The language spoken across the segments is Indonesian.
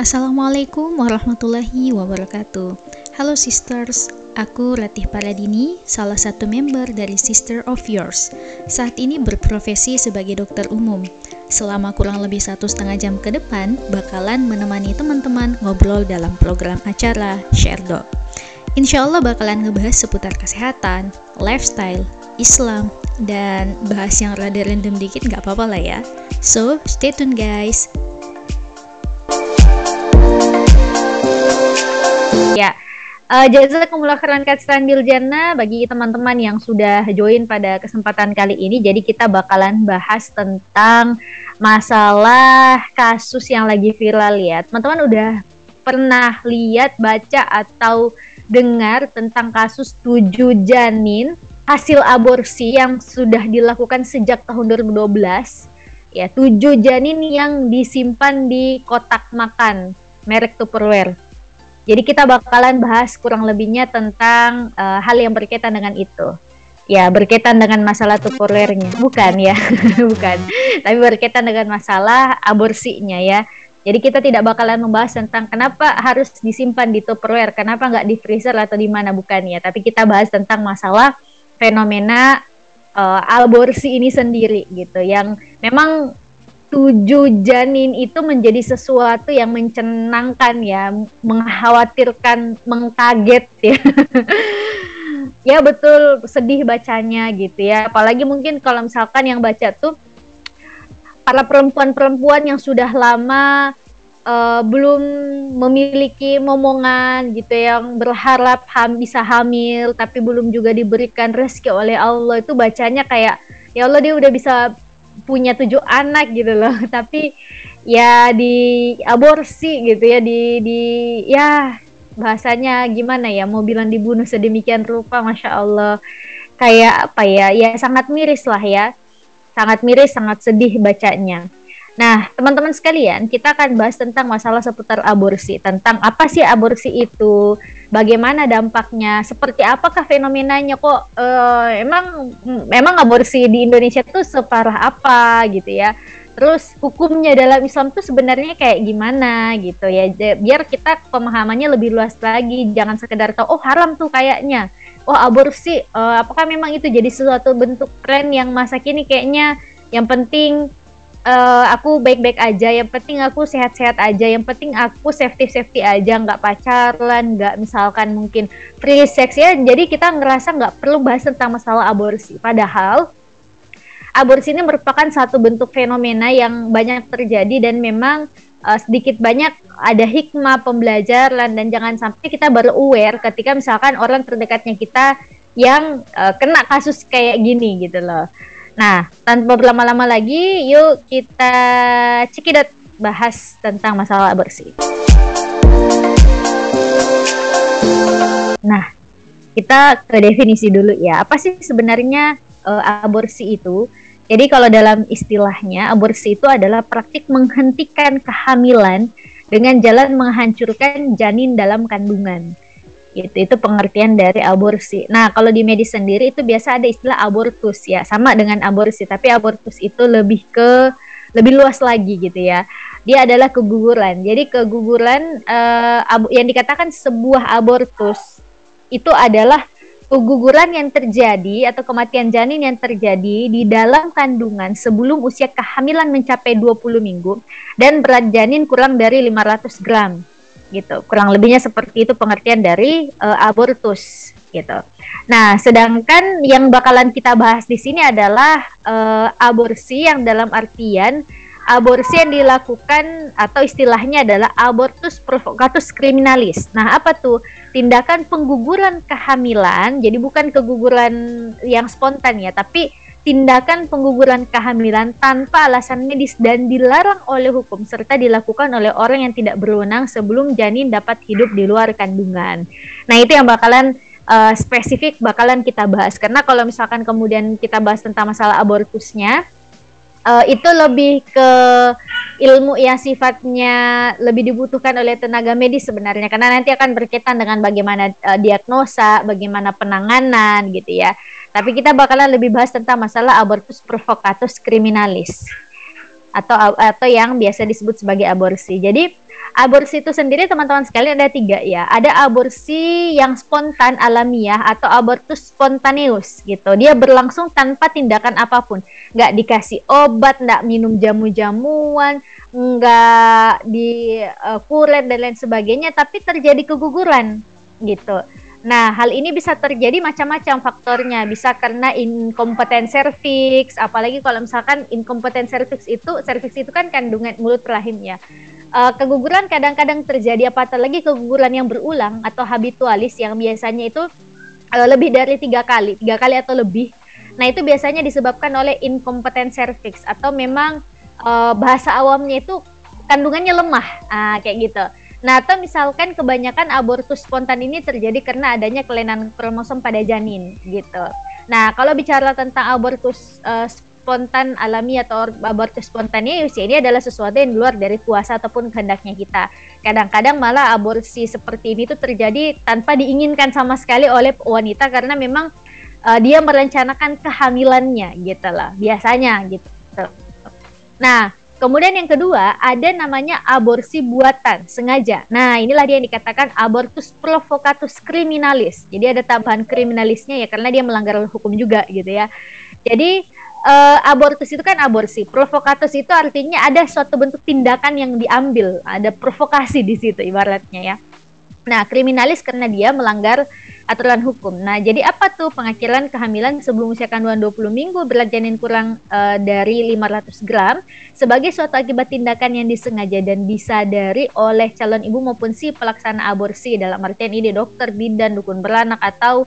Assalamualaikum warahmatullahi wabarakatuh. Halo sisters, aku Ratih Paradini, salah satu member dari Sister of Yours. Saat ini berprofesi sebagai dokter umum. Selama kurang lebih satu setengah jam ke depan, bakalan menemani teman-teman ngobrol dalam program acara Share Doc. Insya Allah bakalan ngebahas seputar kesehatan, lifestyle, Islam, dan bahas yang rada random dikit nggak apa-apa lah ya. So, stay tune guys. Uh, jazakumullah khairan katsiran Biljana bagi teman-teman yang sudah join pada kesempatan kali ini. Jadi kita bakalan bahas tentang masalah kasus yang lagi viral ya. Teman-teman udah pernah lihat, baca atau dengar tentang kasus tujuh janin hasil aborsi yang sudah dilakukan sejak tahun 2012 ya tujuh janin yang disimpan di kotak makan merek Tupperware jadi kita bakalan bahas kurang lebihnya tentang uh, hal yang berkaitan dengan itu. Ya, berkaitan dengan masalah tupperware-nya. Bukan ya, bukan. Tapi berkaitan dengan masalah aborsinya ya. Jadi kita tidak bakalan membahas tentang kenapa harus disimpan di tupperware, kenapa nggak di freezer atau di mana bukan ya. Tapi kita bahas tentang masalah fenomena uh, aborsi ini sendiri gitu, yang memang tujuh janin itu menjadi sesuatu yang mencenangkan ya, mengkhawatirkan, mengkaget ya. ya betul sedih bacanya gitu ya. Apalagi mungkin kalau misalkan yang baca tuh para perempuan-perempuan yang sudah lama uh, belum memiliki momongan gitu yang berharap ham bisa hamil tapi belum juga diberikan rezeki oleh Allah itu bacanya kayak ya Allah dia udah bisa punya tujuh anak gitu loh. Tapi ya di aborsi gitu ya di di ya bahasanya gimana ya mau bilang dibunuh sedemikian rupa masya Allah. Kayak apa ya ya sangat miris lah ya. Sangat miris sangat sedih bacanya Nah, teman-teman sekalian, kita akan bahas tentang masalah seputar aborsi, tentang apa sih aborsi itu, bagaimana dampaknya, seperti apakah fenomenanya kok uh, emang memang aborsi di Indonesia itu separah apa gitu ya. Terus hukumnya dalam Islam tuh sebenarnya kayak gimana gitu ya. Biar kita pemahamannya lebih luas lagi, jangan sekedar tahu oh haram tuh kayaknya. Oh aborsi, uh, apakah memang itu jadi sesuatu bentuk tren yang masa kini kayaknya yang penting uh, aku baik-baik aja. Yang penting aku sehat-sehat aja. Yang penting aku safety-safety aja. Nggak pacaran nggak misalkan mungkin free sex ya. Jadi kita ngerasa nggak perlu bahas tentang masalah aborsi. Padahal aborsi ini merupakan satu bentuk fenomena yang banyak terjadi dan memang uh, sedikit banyak ada hikmah pembelajaran. Dan jangan sampai kita baru aware ketika misalkan orang terdekatnya kita yang uh, kena kasus kayak gini gitu loh. Nah, tanpa berlama-lama lagi, yuk kita cekidot bahas tentang masalah aborsi. Nah, kita ke definisi dulu ya. Apa sih sebenarnya uh, aborsi itu? Jadi kalau dalam istilahnya, aborsi itu adalah praktik menghentikan kehamilan dengan jalan menghancurkan janin dalam kandungan itu itu pengertian dari aborsi. Nah, kalau di medis sendiri itu biasa ada istilah abortus ya, sama dengan aborsi, tapi abortus itu lebih ke lebih luas lagi gitu ya. Dia adalah keguguran. Jadi keguguran uh, yang dikatakan sebuah abortus itu adalah keguguran yang terjadi atau kematian janin yang terjadi di dalam kandungan sebelum usia kehamilan mencapai 20 minggu dan berat janin kurang dari 500 gram gitu. Kurang lebihnya seperti itu pengertian dari uh, abortus gitu. Nah, sedangkan yang bakalan kita bahas di sini adalah uh, aborsi yang dalam artian aborsi yang dilakukan atau istilahnya adalah abortus provocatus criminalis. Nah, apa tuh? Tindakan pengguguran kehamilan, jadi bukan keguguran yang spontan ya, tapi tindakan pengguguran kehamilan tanpa alasan medis dan dilarang oleh hukum serta dilakukan oleh orang yang tidak berwenang sebelum janin dapat hidup di luar kandungan. Nah, itu yang bakalan uh, spesifik bakalan kita bahas karena kalau misalkan kemudian kita bahas tentang masalah abortusnya uh, itu lebih ke ilmu yang sifatnya lebih dibutuhkan oleh tenaga medis sebenarnya karena nanti akan berkaitan dengan bagaimana uh, diagnosa, bagaimana penanganan gitu ya. Tapi kita bakalan lebih bahas tentang masalah abortus provocatus criminalis. atau atau yang biasa disebut sebagai aborsi. Jadi aborsi itu sendiri teman-teman sekalian ada tiga ya. Ada aborsi yang spontan alamiah atau abortus spontaneus gitu. Dia berlangsung tanpa tindakan apa pun. Nggak dikasih obat, nggak minum jamu-jamuan, nggak di uh, kuret dan lain sebagainya, tapi terjadi keguguran gitu. Nah, hal ini bisa terjadi macam-macam faktornya. Bisa karena inkompeten cervix, apalagi kalau misalkan inkompeten cervix itu, cervix itu kan kandungan mulut rahim ya. Uh, keguguran kadang-kadang terjadi apa lagi keguguran yang berulang atau habitualis yang biasanya itu uh, lebih dari tiga kali, tiga kali atau lebih. Nah, itu biasanya disebabkan oleh inkompeten cervix atau memang uh, bahasa awamnya itu kandungannya lemah, uh, kayak gitu. Nah, atau misalkan kebanyakan abortus spontan ini terjadi karena adanya kelainan kromosom pada janin gitu. Nah, kalau bicara tentang abortus uh, spontan alami atau abortus spontaneous ya ini adalah sesuatu yang luar dari kuasa ataupun kehendaknya kita. Kadang-kadang malah aborsi seperti ini tuh terjadi tanpa diinginkan sama sekali oleh wanita karena memang uh, dia merencanakan kehamilannya gitu lah biasanya gitu. Nah, Kemudian yang kedua, ada namanya aborsi buatan, sengaja. Nah, inilah dia yang dikatakan abortus provocatus criminalis. Jadi ada tambahan kriminalisnya ya karena dia melanggar hukum juga gitu ya. Jadi uh, abortus itu kan aborsi. Provocatus itu artinya ada suatu bentuk tindakan yang diambil, ada provokasi di situ ibaratnya ya. Nah, kriminalis karena dia melanggar aturan hukum. Nah, jadi apa tuh pengakhiran kehamilan sebelum usia kandungan 20 minggu berat janin kurang uh, dari 500 gram sebagai suatu akibat tindakan yang disengaja dan disadari oleh calon ibu maupun si pelaksana aborsi dalam artian ini dokter, bidan, dukun beranak atau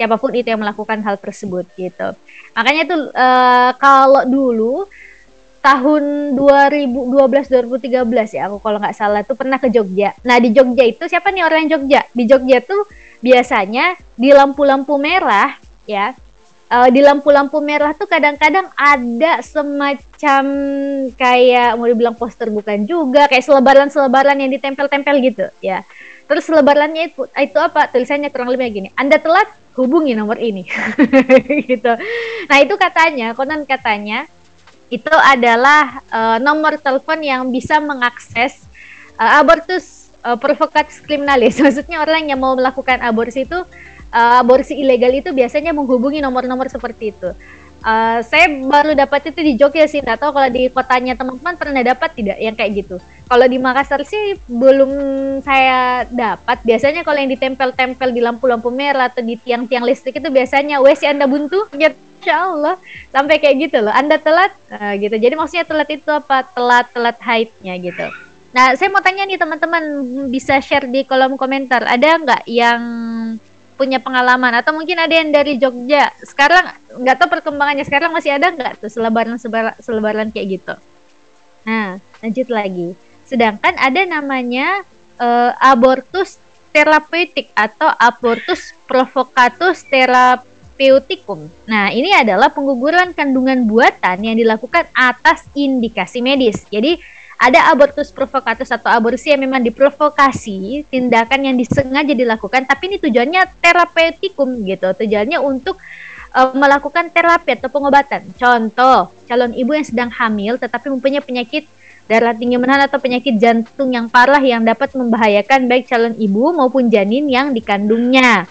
siapa pun itu yang melakukan hal tersebut gitu. Makanya tuh uh, kalau dulu tahun 2012 2013 ya aku kalau nggak salah tuh pernah ke Jogja. Nah di Jogja itu siapa nih orang Jogja? Di Jogja tuh biasanya di lampu-lampu merah ya uh, di lampu-lampu merah tuh kadang-kadang ada semacam kayak mau dibilang poster bukan juga kayak selebaran-selebaran yang ditempel-tempel gitu ya terus selebarannya itu itu apa tulisannya kurang lebih gini anda telat hubungi nomor ini gitu nah itu katanya konon katanya itu adalah uh, nomor telepon yang bisa mengakses uh, abortus uh, provokatus kriminalis. Maksudnya orang yang mau melakukan aborsi itu uh, aborsi ilegal itu biasanya menghubungi nomor-nomor seperti itu. Uh, saya baru dapat itu di Jogja sih, nggak tahu kalau di kotanya teman-teman pernah dapat tidak yang kayak gitu. Kalau di Makassar sih belum saya dapat. Biasanya kalau yang ditempel-tempel di lampu-lampu merah atau di tiang-tiang listrik itu biasanya WC Anda buntu, ya Insya Allah sampai kayak gitu loh. Anda telat, uh, gitu. Jadi maksudnya telat itu apa? Telat telat haidnya gitu. Nah, saya mau tanya nih teman-teman bisa share di kolom komentar. Ada nggak yang punya pengalaman atau mungkin ada yang dari Jogja? Sekarang nggak tahu perkembangannya sekarang masih ada nggak tuh selebaran selebaran kayak gitu? Nah, lanjut lagi. Sedangkan ada namanya uh, abortus terapeutik atau abortus provocatus terapeuticum. Nah, ini adalah pengguguran kandungan buatan yang dilakukan atas indikasi medis. Jadi ada abortus provokatus atau aborsi yang memang diprovokasi, tindakan yang disengaja dilakukan, tapi ini tujuannya terapeutikum gitu, tujuannya untuk uh, melakukan terapi atau pengobatan. Contoh, calon ibu yang sedang hamil tetapi mempunyai penyakit darah tinggi menahan atau penyakit jantung yang parah yang dapat membahayakan baik calon ibu maupun janin yang dikandungnya.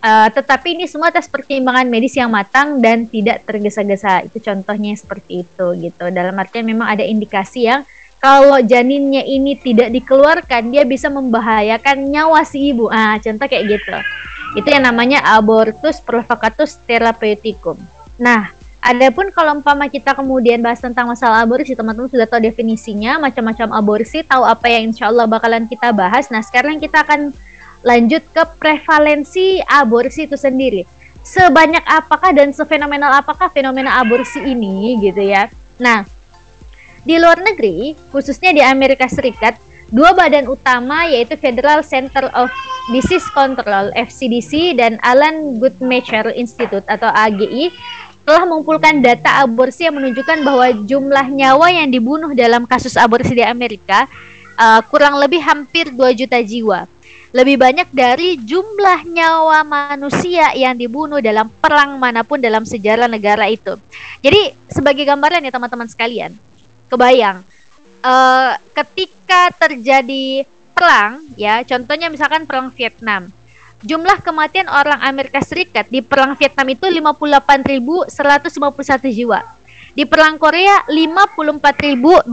Uh, tetapi ini semua atas pertimbangan medis yang matang dan tidak tergesa-gesa. Itu contohnya seperti itu gitu. Dalam artian memang ada indikasi yang kalau janinnya ini tidak dikeluarkan dia bisa membahayakan nyawa si ibu. Ah, contoh kayak gitu. Itu yang namanya abortus provocatus therapeuticum. Nah, adapun kalau umpama kita kemudian bahas tentang masalah aborsi, teman-teman sudah tahu definisinya, macam-macam aborsi, tahu apa yang insya Allah bakalan kita bahas. Nah, sekarang kita akan lanjut ke prevalensi aborsi itu sendiri. Sebanyak apakah dan sefenomenal apakah fenomena aborsi ini gitu ya. Nah, di luar negeri, khususnya di Amerika Serikat, dua badan utama yaitu Federal Center of Disease Control FCDC dan Alan Guttmacher Institute atau AGI telah mengumpulkan data aborsi yang menunjukkan bahwa jumlah nyawa yang dibunuh dalam kasus aborsi di Amerika uh, kurang lebih hampir 2 juta jiwa. Lebih banyak dari jumlah nyawa manusia yang dibunuh dalam perang mana pun dalam sejarah negara itu. Jadi sebagai gambaran ya teman-teman sekalian, kebayang. Uh, ketika terjadi perang ya contohnya misalkan perang Vietnam. Jumlah kematian orang Amerika Serikat di perang Vietnam itu 58.151 jiwa. Di perang Korea 54.246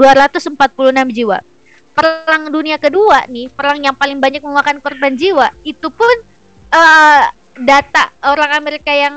jiwa. Perang dunia kedua nih perang yang paling banyak memakan korban jiwa itu pun uh, data orang Amerika yang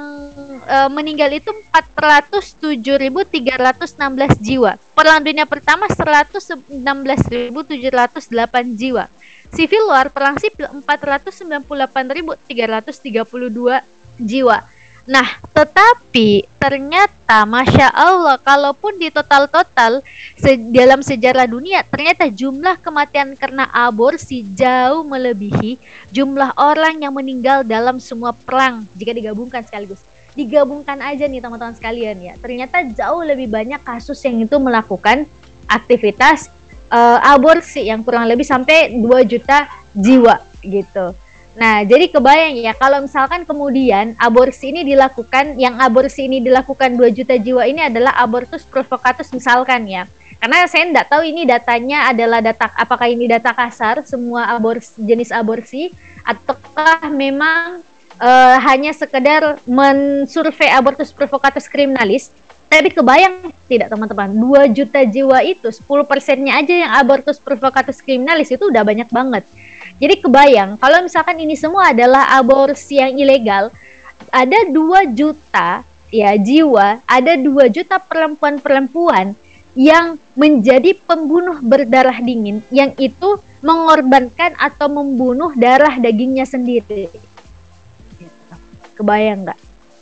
uh, meninggal itu 407.316 jiwa. Perang dunia pertama 116.708 jiwa. Civil War perang sipil 498.332 jiwa. Nah, tetapi ternyata Masya Allah, kalaupun di total-total se dalam sejarah dunia, ternyata jumlah kematian karena aborsi jauh melebihi jumlah orang yang meninggal dalam semua perang jika digabungkan sekaligus. Digabungkan aja nih teman-teman sekalian ya, ternyata jauh lebih banyak kasus yang itu melakukan aktivitas uh, aborsi yang kurang lebih sampai 2 juta jiwa gitu. Nah, jadi kebayang ya kalau misalkan kemudian aborsi ini dilakukan, yang aborsi ini dilakukan 2 juta jiwa ini adalah abortus provokatus misalkan ya. Karena saya tidak tahu ini datanya adalah data apakah ini data kasar semua aborsi jenis aborsi ataukah memang uh, hanya sekedar mensurvei abortus provokatus kriminalis. Tapi kebayang tidak teman-teman? 2 juta jiwa itu 10 persennya aja yang abortus provokatus kriminalis itu udah banyak banget jadi kebayang kalau misalkan ini semua adalah aborsi yang ilegal, ada 2 juta ya jiwa, ada 2 juta perempuan-perempuan yang menjadi pembunuh berdarah dingin yang itu mengorbankan atau membunuh darah dagingnya sendiri. Kebayang nggak?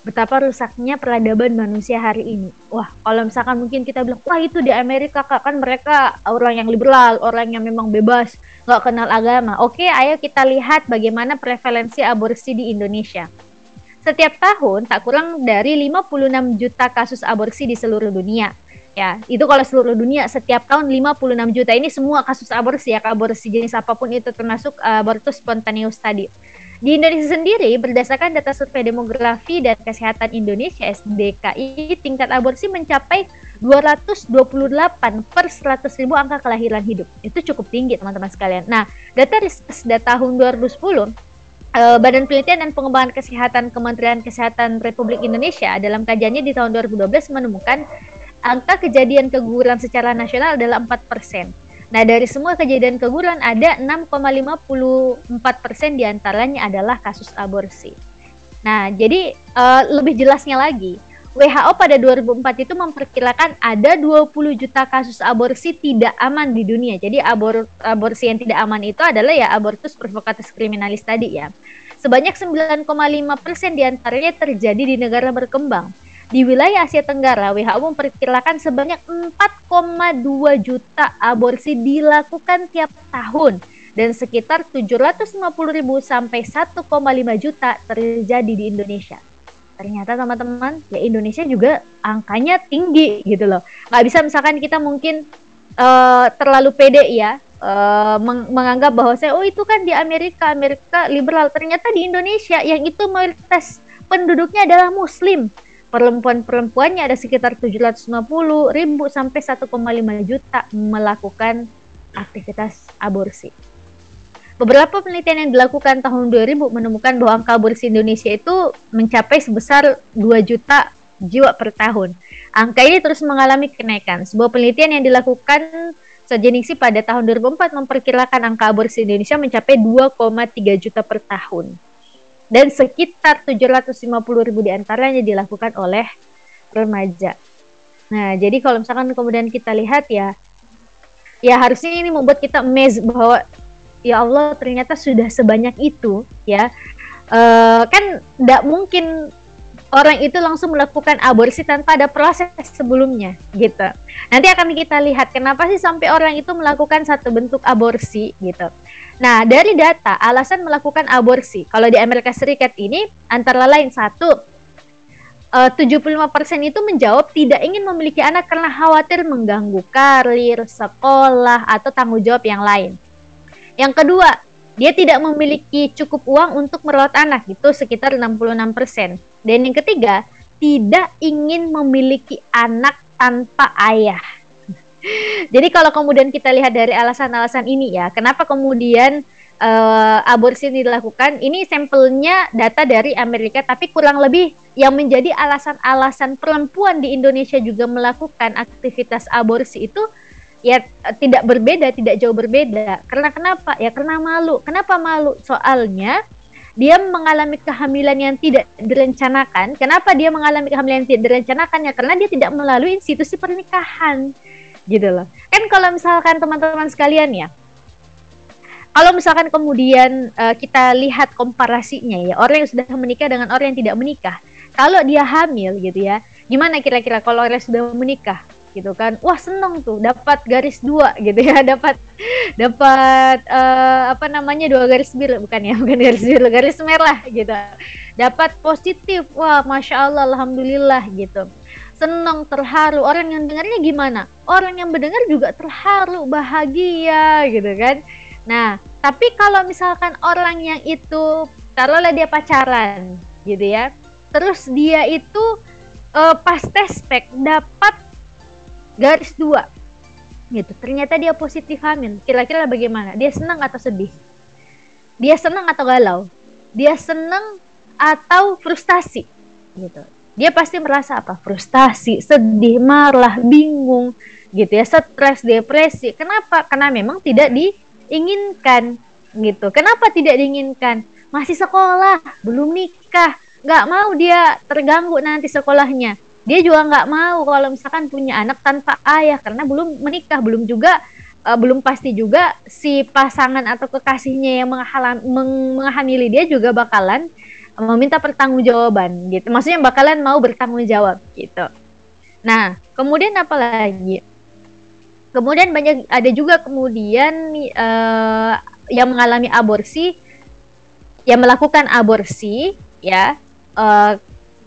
betapa rusaknya peradaban manusia hari ini. Wah, kalau misalkan mungkin kita bilang, wah itu di Amerika kak kan mereka orang yang liberal, orang yang memang bebas, nggak kenal agama. Oke, ayo kita lihat bagaimana prevalensi aborsi di Indonesia. Setiap tahun tak kurang dari 56 juta kasus aborsi di seluruh dunia. Ya, itu kalau seluruh dunia setiap tahun 56 juta ini semua kasus aborsi ya, aborsi jenis apa pun itu termasuk uh, abortus spontaneus tadi. Di Indonesia sendiri, berdasarkan data survei demografi dan kesehatan Indonesia SDKI, tingkat aborsi mencapai 228 per 100 ribu angka kelahiran hidup. Itu cukup tinggi teman-teman sekalian. Nah, data data tahun 2010, eh, Badan Penelitian dan Pengembangan Kesehatan Kementerian Kesehatan Republik Indonesia dalam kajiannya di tahun 2012 menemukan angka kejadian keguguran secara nasional adalah 4 persen. Nah, dari semua kejadian keguguran ada 6,54 persen di antaranya adalah kasus aborsi. Nah, jadi uh, lebih jelasnya lagi, WHO pada 2004 itu memperkirakan ada 20 juta kasus aborsi tidak aman di dunia. Jadi abor aborsi yang tidak aman itu adalah ya abortus provokatus kriminalis tadi ya. Sebanyak 9,5 persen di antaranya terjadi di negara berkembang. Di wilayah Asia Tenggara, WHO memperkirakan sebanyak 4,2 juta aborsi dilakukan tiap tahun dan sekitar 750 ribu sampai 1,5 juta terjadi di Indonesia. Ternyata teman-teman, ya Indonesia juga angkanya tinggi gitu loh. Nggak bisa misalkan kita mungkin uh, terlalu pede ya, uh, meng menganggap bahwa saya, oh itu kan di Amerika, Amerika liberal. Ternyata di Indonesia yang itu mayoritas penduduknya adalah Muslim perempuan-perempuannya ada sekitar 750 ribu sampai 1,5 juta melakukan aktivitas aborsi. Beberapa penelitian yang dilakukan tahun 2000 menemukan bahwa angka aborsi Indonesia itu mencapai sebesar 2 juta jiwa per tahun. Angka ini terus mengalami kenaikan. Sebuah penelitian yang dilakukan sejenis pada tahun 2004 memperkirakan angka aborsi Indonesia mencapai 2,3 juta per tahun dan sekitar 750 ribu di antaranya dilakukan oleh remaja. Nah, jadi kalau misalkan kemudian kita lihat ya, ya harusnya ini membuat kita amazed bahwa ya Allah ternyata sudah sebanyak itu ya. Uh, kan tidak mungkin orang itu langsung melakukan aborsi tanpa ada proses sebelumnya gitu. Nanti akan kita lihat kenapa sih sampai orang itu melakukan satu bentuk aborsi gitu. Nah, dari data alasan melakukan aborsi, kalau di Amerika Serikat ini antara lain satu, eh, uh, 75% itu menjawab tidak ingin memiliki anak karena khawatir mengganggu karir, sekolah, atau tanggung jawab yang lain. Yang kedua, dia tidak memiliki cukup uang untuk merawat anak, itu sekitar 66%. Dan yang ketiga, tidak ingin memiliki anak tanpa ayah. Jadi kalau kemudian kita lihat dari alasan-alasan ini ya, kenapa kemudian uh, aborsi ini dilakukan? Ini sampelnya data dari Amerika, tapi kurang lebih yang menjadi alasan-alasan perempuan di Indonesia juga melakukan aktivitas aborsi itu ya tidak berbeda, tidak jauh berbeda. Karena kenapa? Ya karena malu. Kenapa malu? Soalnya dia mengalami kehamilan yang tidak direncanakan. Kenapa dia mengalami kehamilan yang tidak direncanakan? Ya karena dia tidak melalui institusi pernikahan. Gitu loh. Kan kalau misalkan teman-teman sekalian ya, kalau misalkan kemudian uh, kita lihat komparasinya ya, orang yang sudah menikah dengan orang yang tidak menikah. Kalau dia hamil gitu ya, gimana kira-kira kalau orang yang sudah menikah? Gitu kan. Wah seneng tuh dapat garis dua gitu ya dapat dapat uh, apa namanya dua garis biru bukan ya bukan garis biru garis merah gitu. Dapat positif wah masya Allah alhamdulillah gitu. Seneng terharu. Orang yang dengarnya gimana? Orang yang mendengar juga terharu bahagia gitu kan. Nah tapi kalau misalkan orang yang itu taruhlah dia pacaran gitu ya terus dia itu uh, pas tes spek dapat garis dua. Gitu. Ternyata dia positif hamil. Kira-kira bagaimana? Dia senang atau sedih? Dia senang atau galau? Dia senang atau frustasi? Gitu. Dia pasti merasa apa? Frustasi sedih marah bingung gitu ya. Stres depresi. Kenapa? Karena memang tidak diinginkan gitu. Kenapa tidak diinginkan? Masih sekolah belum nikah. Nggak mau dia terganggu nanti sekolahnya dia juga nggak mau kalau misalkan punya anak tanpa ayah karena belum menikah belum juga uh, belum pasti juga si pasangan atau kekasihnya yang menghalam, meng, menghamili dia juga bakalan meminta pertanggungjawaban gitu. Maksudnya bakalan mau bertanggung jawab gitu. Nah kemudian apa lagi? Kemudian banyak ada juga kemudian uh, yang mengalami aborsi yang melakukan aborsi ya uh,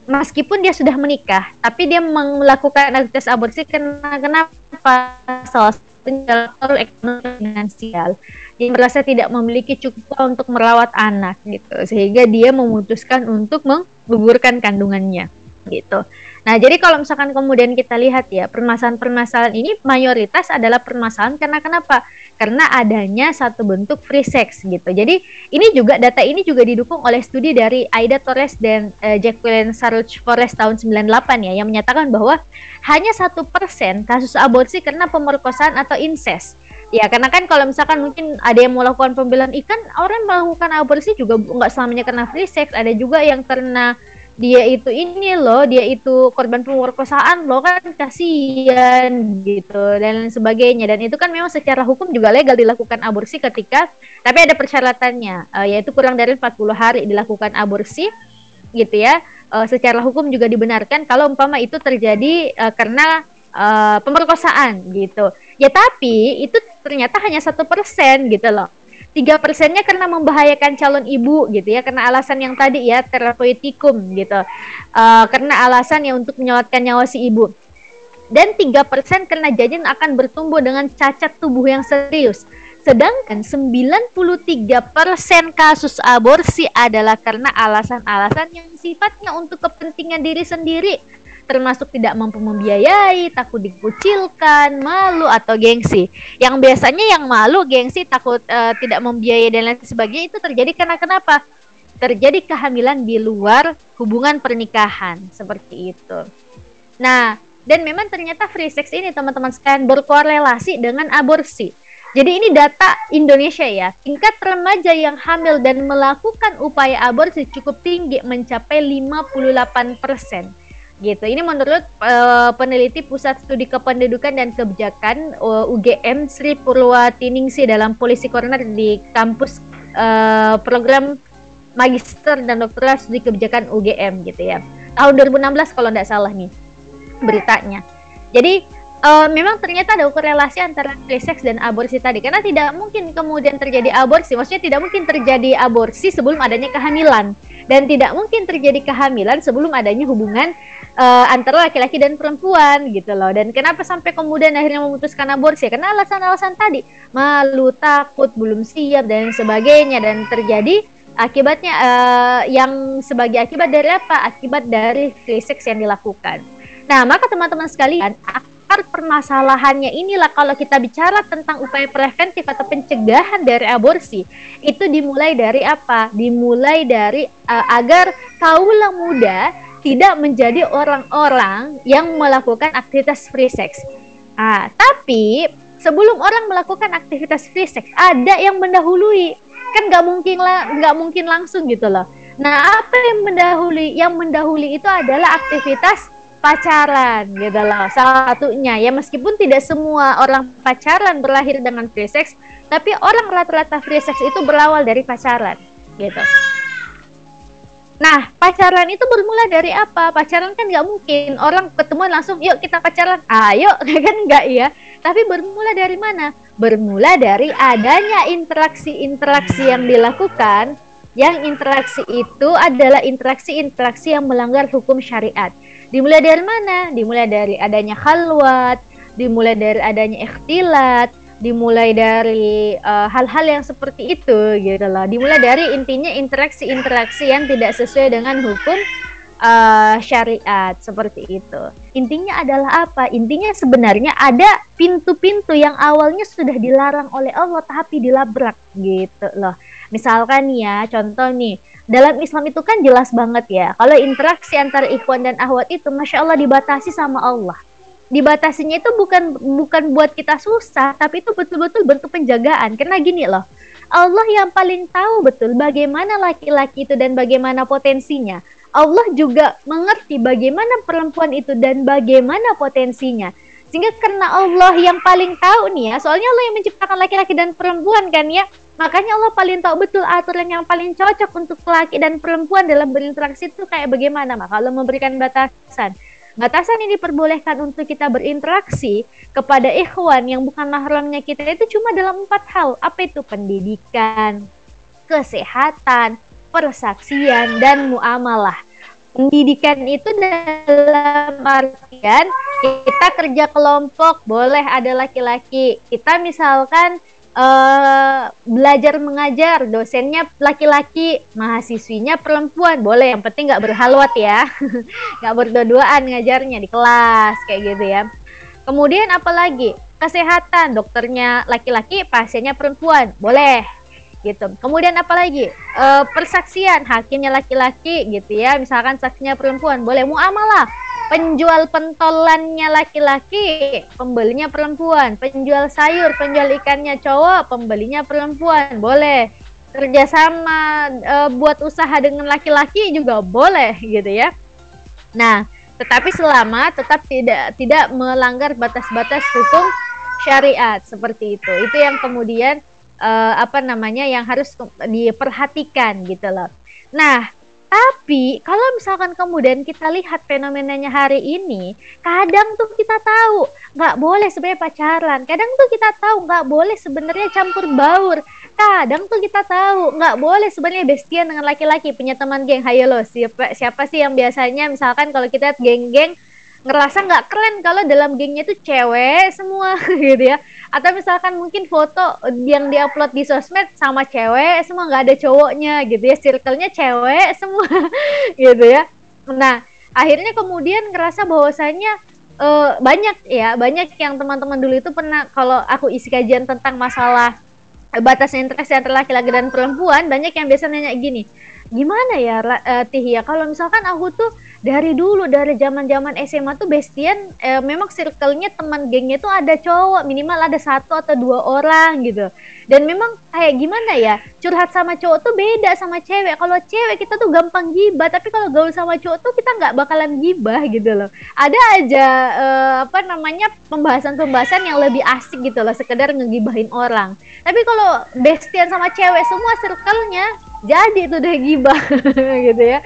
meskipun dia sudah menikah, tapi dia melakukan aktivitas aborsi karena kenapa? Salah satunya ekonomi finansial. Dia merasa tidak memiliki cukup untuk merawat anak gitu, sehingga dia memutuskan untuk menggugurkan kandungannya gitu. Nah, jadi kalau misalkan kemudian kita lihat ya, permasalahan-permasalahan ini mayoritas adalah permasalahan karena kenapa? Karena adanya satu bentuk free sex gitu. Jadi, ini juga data ini juga didukung oleh studi dari Aida Torres dan uh, Jacqueline Saruch Forest tahun 98 ya yang menyatakan bahwa hanya satu persen kasus aborsi karena pemerkosaan atau incest. Ya, karena kan kalau misalkan mungkin ada yang melakukan pembelaan ikan, orang melakukan aborsi juga nggak selamanya karena free sex, ada juga yang karena dia itu ini loh, dia itu korban pemerkosaan loh kan kasihan gitu dan sebagainya. Dan itu kan memang secara hukum juga legal dilakukan aborsi ketika tapi ada persyaratannya uh, yaitu kurang dari 40 hari dilakukan aborsi gitu ya. Uh, secara hukum juga dibenarkan kalau umpama itu terjadi uh, karena uh, pemerkosaan gitu. Ya tapi itu ternyata hanya satu persen gitu loh tiga persennya karena membahayakan calon ibu gitu ya karena alasan yang tadi ya terapeutikum gitu. Uh, karena alasan ya untuk menyelamatkan nyawa si ibu. Dan tiga persen karena janin akan bertumbuh dengan cacat tubuh yang serius. Sedangkan 93% kasus aborsi adalah karena alasan-alasan yang sifatnya untuk kepentingan diri sendiri termasuk tidak mampu membiayai, takut dikucilkan, malu atau gengsi. Yang biasanya yang malu, gengsi, takut uh, tidak membiayai dan lain sebagainya itu terjadi karena kenapa? Terjadi kehamilan di luar hubungan pernikahan seperti itu. Nah, dan memang ternyata free sex ini teman-teman sekalian berkorelasi dengan aborsi. Jadi ini data Indonesia ya. Tingkat remaja yang hamil dan melakukan upaya aborsi cukup tinggi mencapai 58 persen gitu. Ini menurut uh, peneliti Pusat Studi Kependudukan dan Kebijakan uh, eh, UGM Sri Purwatiningsi dalam Polisi Coroner di kampus uh, program Magister dan Doktoral Studi Kebijakan UGM gitu ya. Tahun 2016 kalau tidak salah nih beritanya. Jadi uh, memang ternyata ada korelasi antara sex dan aborsi tadi karena tidak mungkin kemudian terjadi aborsi maksudnya tidak mungkin terjadi aborsi sebelum adanya kehamilan dan tidak mungkin terjadi kehamilan sebelum adanya hubungan uh, antara laki-laki dan perempuan gitu loh. Dan kenapa sampai kemudian akhirnya memutuskan aborsi? Karena alasan-alasan tadi malu takut belum siap dan sebagainya. Dan terjadi akibatnya uh, yang sebagai akibat dari apa? Akibat dari free sex yang dilakukan. Nah maka teman-teman sekalian akar permasalahannya inilah kalau kita bicara tentang upaya preventif atau pencegahan dari aborsi itu dimulai dari apa? Dimulai dari uh, agar kaula muda tidak menjadi orang-orang yang melakukan aktivitas free sex. Ah, tapi sebelum orang melakukan aktivitas free sex ada yang mendahului kan nggak mungkin lah nggak mungkin langsung gitu loh. Nah apa yang mendahului? Yang mendahului itu adalah aktivitas pacaran gitu loh salah satunya ya meskipun tidak semua orang pacaran berlahir dengan free sex tapi orang rata-rata free sex itu berawal dari pacaran gitu Nah, pacaran itu bermula dari apa? Pacaran kan nggak mungkin orang ketemu langsung, yuk kita pacaran. Ayo, kan nggak ya? Tapi bermula dari mana? Bermula dari adanya interaksi-interaksi yang dilakukan, yang interaksi itu adalah interaksi-interaksi yang melanggar hukum syariat. Dimulai dari mana? Dimulai dari adanya khalwat, dimulai dari adanya ikhtilat, dimulai dari eh, hal-hal uh, yang seperti itu gitu loh. Dimulai dari intinya interaksi-interaksi yang tidak sesuai dengan hukum uh, syariat seperti itu. Intinya adalah apa? Intinya sebenarnya ada pintu-pintu yang awalnya sudah dilarang oleh Allah tapi dilabrak gitu loh. Misalkan ya, contoh nih, dalam Islam itu kan jelas banget ya, kalau interaksi antara ikhwan dan ahwat itu, masya Allah dibatasi sama Allah. Dibatasinya itu bukan bukan buat kita susah, tapi itu betul-betul bentuk penjagaan. Karena gini loh, Allah yang paling tahu betul bagaimana laki-laki itu dan bagaimana potensinya. Allah juga mengerti bagaimana perempuan itu dan bagaimana potensinya. Sehingga karena Allah yang paling tahu nih ya, soalnya Allah yang menciptakan laki-laki dan perempuan kan ya, Makanya Allah paling tahu betul aturan yang paling cocok untuk laki dan perempuan dalam berinteraksi itu kayak bagaimana. Maka Allah memberikan batasan. Batasan ini diperbolehkan untuk kita berinteraksi kepada ikhwan yang bukan mahramnya kita itu cuma dalam empat hal. Apa itu? Pendidikan, kesehatan, persaksian, dan muamalah. Pendidikan itu dalam artian kita kerja kelompok, boleh ada laki-laki. Kita misalkan uh, belajar mengajar dosennya laki-laki mahasiswinya perempuan. Boleh yang penting nggak berhalwat ya. Nggak berdua-duaan ngajarnya di kelas kayak gitu ya. Kemudian apalagi? Kesehatan. Dokternya laki-laki pasiennya perempuan. Boleh gitu kemudian apalagi e, persaksian hakimnya laki-laki gitu ya misalkan saksinya perempuan boleh muamalah penjual pentolannya laki-laki, pembelinya perempuan, penjual sayur, penjual ikannya cowok, pembelinya perempuan, boleh. Kerjasama e, buat usaha dengan laki-laki juga boleh gitu ya. Nah, tetapi selama tetap tidak tidak melanggar batas-batas hukum syariat seperti itu. Itu yang kemudian e, apa namanya yang harus diperhatikan gitu loh. Nah, tapi kalau misalkan kemudian kita lihat fenomenanya hari ini, kadang tuh kita tahu nggak boleh sebenarnya pacaran, kadang tuh kita tahu nggak boleh sebenarnya campur baur, kadang tuh kita tahu nggak boleh sebenarnya bestian dengan laki-laki punya teman geng. Hayo lo siapa siapa sih yang biasanya misalkan kalau kita geng-geng ngerasa nggak keren kalau dalam gengnya itu cewek semua gitu ya. Atau misalkan mungkin foto yang diupload di sosmed sama cewek semua nggak ada cowoknya gitu ya. Circle-nya cewek semua gitu ya. Nah akhirnya kemudian ngerasa bahwasanya uh, banyak ya banyak yang teman-teman dulu itu pernah kalau aku isi kajian tentang masalah batas interaksi antara laki-laki dan perempuan banyak yang biasa nanya gini gimana ya uh, Tih ya? Kalau misalkan aku tuh dari dulu dari zaman zaman SMA tuh Bestian eh, memang circle-nya teman gengnya tuh ada cowok minimal ada satu atau dua orang gitu. Dan memang kayak gimana ya curhat sama cowok tuh beda sama cewek. Kalau cewek kita tuh gampang gibah tapi kalau gaul sama cowok tuh kita nggak bakalan gibah gitu loh. Ada aja eh, apa namanya pembahasan-pembahasan yang lebih asik gitu loh sekedar ngegibahin orang. Tapi kalau Bestian sama cewek semua circle-nya jadi itu deh gibah gitu ya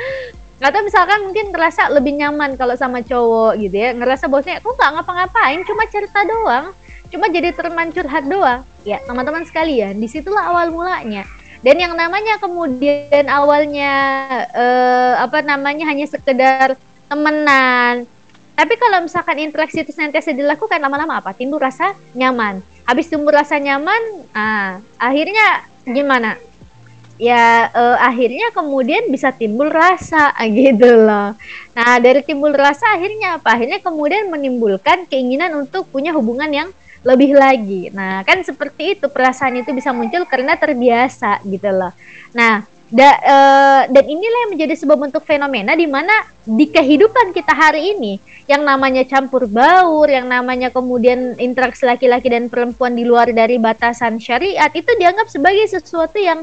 atau misalkan mungkin ngerasa lebih nyaman kalau sama cowok gitu ya. Ngerasa bosnya aku nggak ngapa-ngapain cuma cerita doang. Cuma jadi teman curhat doang. Ya teman-teman sekalian di situlah awal mulanya. Dan yang namanya kemudian awalnya eh, apa namanya hanya sekedar temenan. Tapi kalau misalkan interaksi itu senantiasa dilakukan lama-lama apa? Timbul rasa nyaman. Habis timbul rasa nyaman ah akhirnya gimana ya uh, akhirnya kemudian bisa timbul rasa gitu loh. Nah, dari timbul rasa akhirnya apa? Akhirnya kemudian menimbulkan keinginan untuk punya hubungan yang lebih lagi. Nah, kan seperti itu perasaan itu bisa muncul karena terbiasa gitu loh. Nah, da, uh, dan inilah yang menjadi sebuah bentuk fenomena di mana di kehidupan kita hari ini yang namanya campur baur, yang namanya kemudian interaksi laki-laki dan perempuan di luar dari batasan syariat itu dianggap sebagai sesuatu yang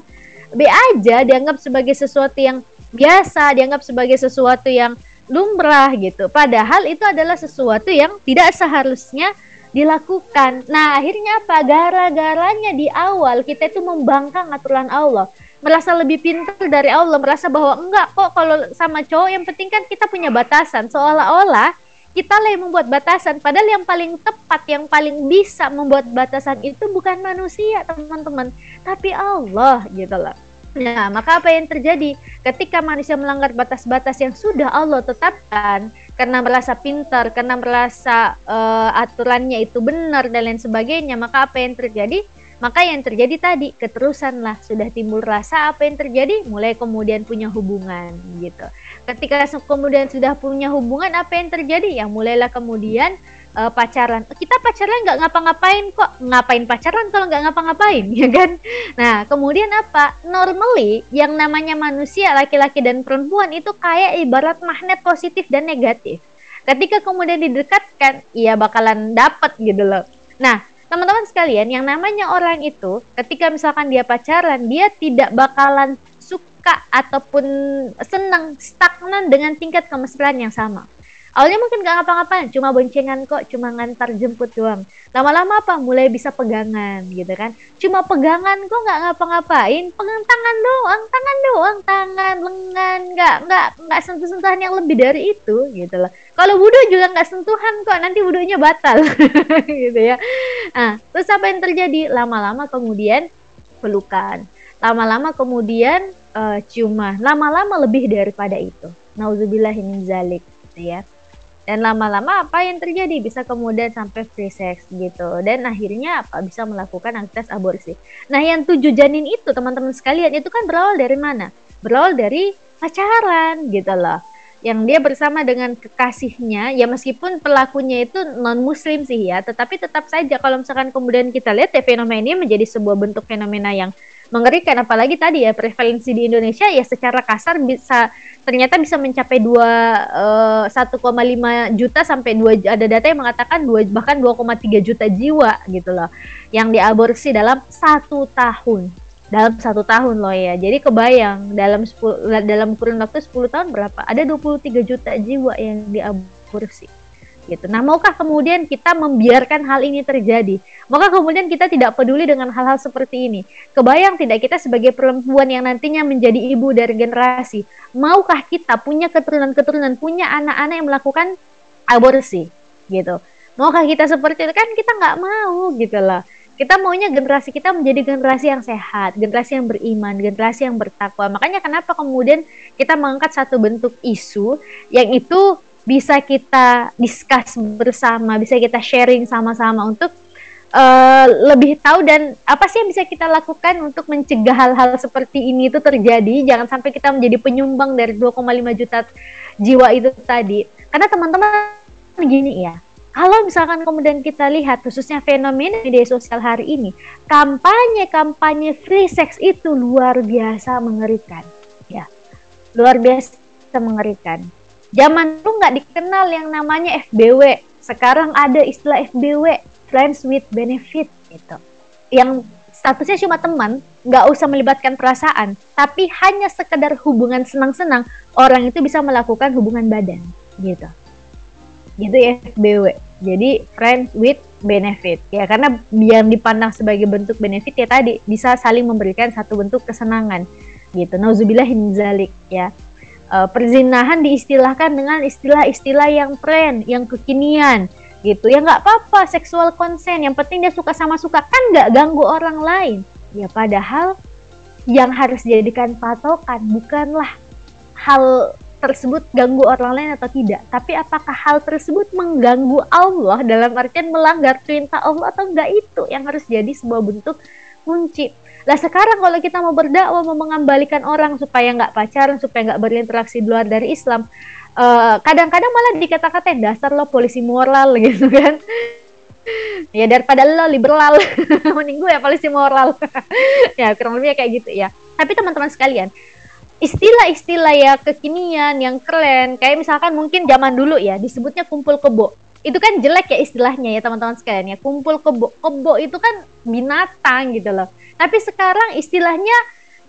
B aja, dianggap sebagai sesuatu yang biasa, dianggap sebagai sesuatu yang lumrah gitu. Padahal itu adalah sesuatu yang tidak seharusnya dilakukan. Nah, akhirnya apa? Gara-garanya di awal kita itu membangkang aturan Allah, merasa lebih pintar dari Allah, merasa bahwa enggak kok kalau sama cowok yang penting kan kita punya batasan. Seolah-olah kita lah yang membuat batasan, padahal yang paling tepat, yang paling bisa membuat batasan itu bukan manusia, teman-teman, tapi Allah gitu loh. Nah, maka apa yang terjadi ketika manusia melanggar batas-batas yang sudah Allah tetapkan, karena merasa pintar, karena merasa uh, aturannya itu benar dan lain sebagainya, maka apa yang terjadi? Maka yang terjadi tadi keterusan lah sudah timbul rasa apa yang terjadi mulai kemudian punya hubungan gitu. Ketika kemudian sudah punya hubungan apa yang terjadi? Ya mulailah kemudian uh, pacaran. Kita pacaran nggak ngapa-ngapain kok. Ngapain pacaran kalau nggak ngapa-ngapain, ya kan? Nah, kemudian apa? Normally yang namanya manusia laki-laki dan perempuan itu kayak ibarat magnet positif dan negatif. Ketika kemudian didekatkan, ia bakalan dapat gitu loh. Nah, teman-teman sekalian, yang namanya orang itu ketika misalkan dia pacaran, dia tidak bakalan suka ataupun senang stagnan dengan tingkat kemesraan yang sama Awalnya mungkin gak ngapa-ngapain, cuma boncengan kok, cuma ngantar jemput doang. Lama-lama apa? Mulai bisa pegangan gitu kan. Cuma pegangan kok gak ngapa-ngapain, pegang tangan doang, tangan doang, tangan, lengan, gak nggak nggak sentuh-sentuhan yang lebih dari itu gitu loh. Kalau wudhu juga nggak sentuhan kok, nanti wudhunya batal. Gitu ya. Nah, terus apa yang terjadi? Lama-lama kemudian pelukan. Lama-lama kemudian uh, cuma lama-lama lebih daripada itu. Nauzubillah min zalik gitu ya. Dan lama-lama apa yang terjadi? Bisa kemudian sampai free sex gitu. Dan akhirnya apa? Bisa melakukan aktivitas aborsi. Nah yang tujuh janin itu teman-teman sekalian itu kan berawal dari mana? Berawal dari pacaran gitu loh yang dia bersama dengan kekasihnya ya meskipun pelakunya itu non muslim sih ya tetapi tetap saja kalau misalkan kemudian kita lihat ya fenomena ini menjadi sebuah bentuk fenomena yang mengerikan. Apalagi tadi ya prevalensi di Indonesia ya secara kasar bisa ternyata bisa mencapai dua uh, 1,5 juta sampai dua ada data yang mengatakan dua bahkan 2,3 juta jiwa gitu loh yang diaborsi dalam satu tahun dalam satu tahun loh ya jadi kebayang dalam 10 dalam kurun waktu 10 tahun berapa ada 23 juta jiwa yang diaborsi gitu. Nah, maukah kemudian kita membiarkan hal ini terjadi? Maka kemudian kita tidak peduli dengan hal-hal seperti ini. Kebayang tidak kita sebagai perempuan yang nantinya menjadi ibu dari generasi, maukah kita punya keturunan-keturunan, punya anak-anak yang melakukan aborsi gitu? Maukah kita seperti itu? Kan kita nggak mau gitu loh. Kita maunya generasi kita menjadi generasi yang sehat, generasi yang beriman, generasi yang bertakwa. Makanya kenapa kemudian kita mengangkat satu bentuk isu yang itu bisa kita discuss bersama, bisa kita sharing sama-sama untuk uh, lebih tahu dan apa sih yang bisa kita lakukan untuk mencegah hal-hal seperti ini itu terjadi. Jangan sampai kita menjadi penyumbang dari 2,5 juta jiwa itu tadi. Karena teman-teman gini ya, kalau misalkan kemudian kita lihat khususnya fenomena media sosial hari ini, kampanye-kampanye free sex itu luar biasa mengerikan, ya, luar biasa mengerikan. Zaman dulu nggak dikenal yang namanya FBW. Sekarang ada istilah FBW, friends with benefit gitu. Yang statusnya cuma teman, nggak usah melibatkan perasaan, tapi hanya sekedar hubungan senang-senang, orang itu bisa melakukan hubungan badan gitu. Gitu ya FBW. Jadi friends with benefit. Ya karena yang dipandang sebagai bentuk benefit ya tadi bisa saling memberikan satu bentuk kesenangan. Gitu. Nauzubillah zalik ya. Uh, perzinahan diistilahkan dengan istilah-istilah yang tren, yang kekinian. Gitu. Ya nggak apa-apa seksual konsen. Yang penting dia suka sama suka. Kan nggak ganggu orang lain. Ya padahal yang harus dijadikan patokan bukanlah hal tersebut ganggu orang lain atau tidak? Tapi apakah hal tersebut mengganggu Allah dalam artian melanggar perintah Allah atau enggak? Itu yang harus jadi sebuah bentuk kunci. Lah sekarang kalau kita mau berdakwah mau mengembalikan orang supaya nggak pacaran supaya nggak berinteraksi di luar dari Islam eh, kadang-kadang malah dikata-katain dasar lo polisi moral gitu kan. Ya daripada lo liberal mending gue ya polisi moral. Ya kurang lebih kayak gitu ya. Tapi teman-teman sekalian istilah-istilah ya kekinian yang keren. Kayak misalkan mungkin zaman dulu ya disebutnya kumpul kebo. Itu kan jelek ya istilahnya ya teman-teman sekalian ya. Kumpul kebo. Kebo itu kan binatang gitu loh. Tapi sekarang istilahnya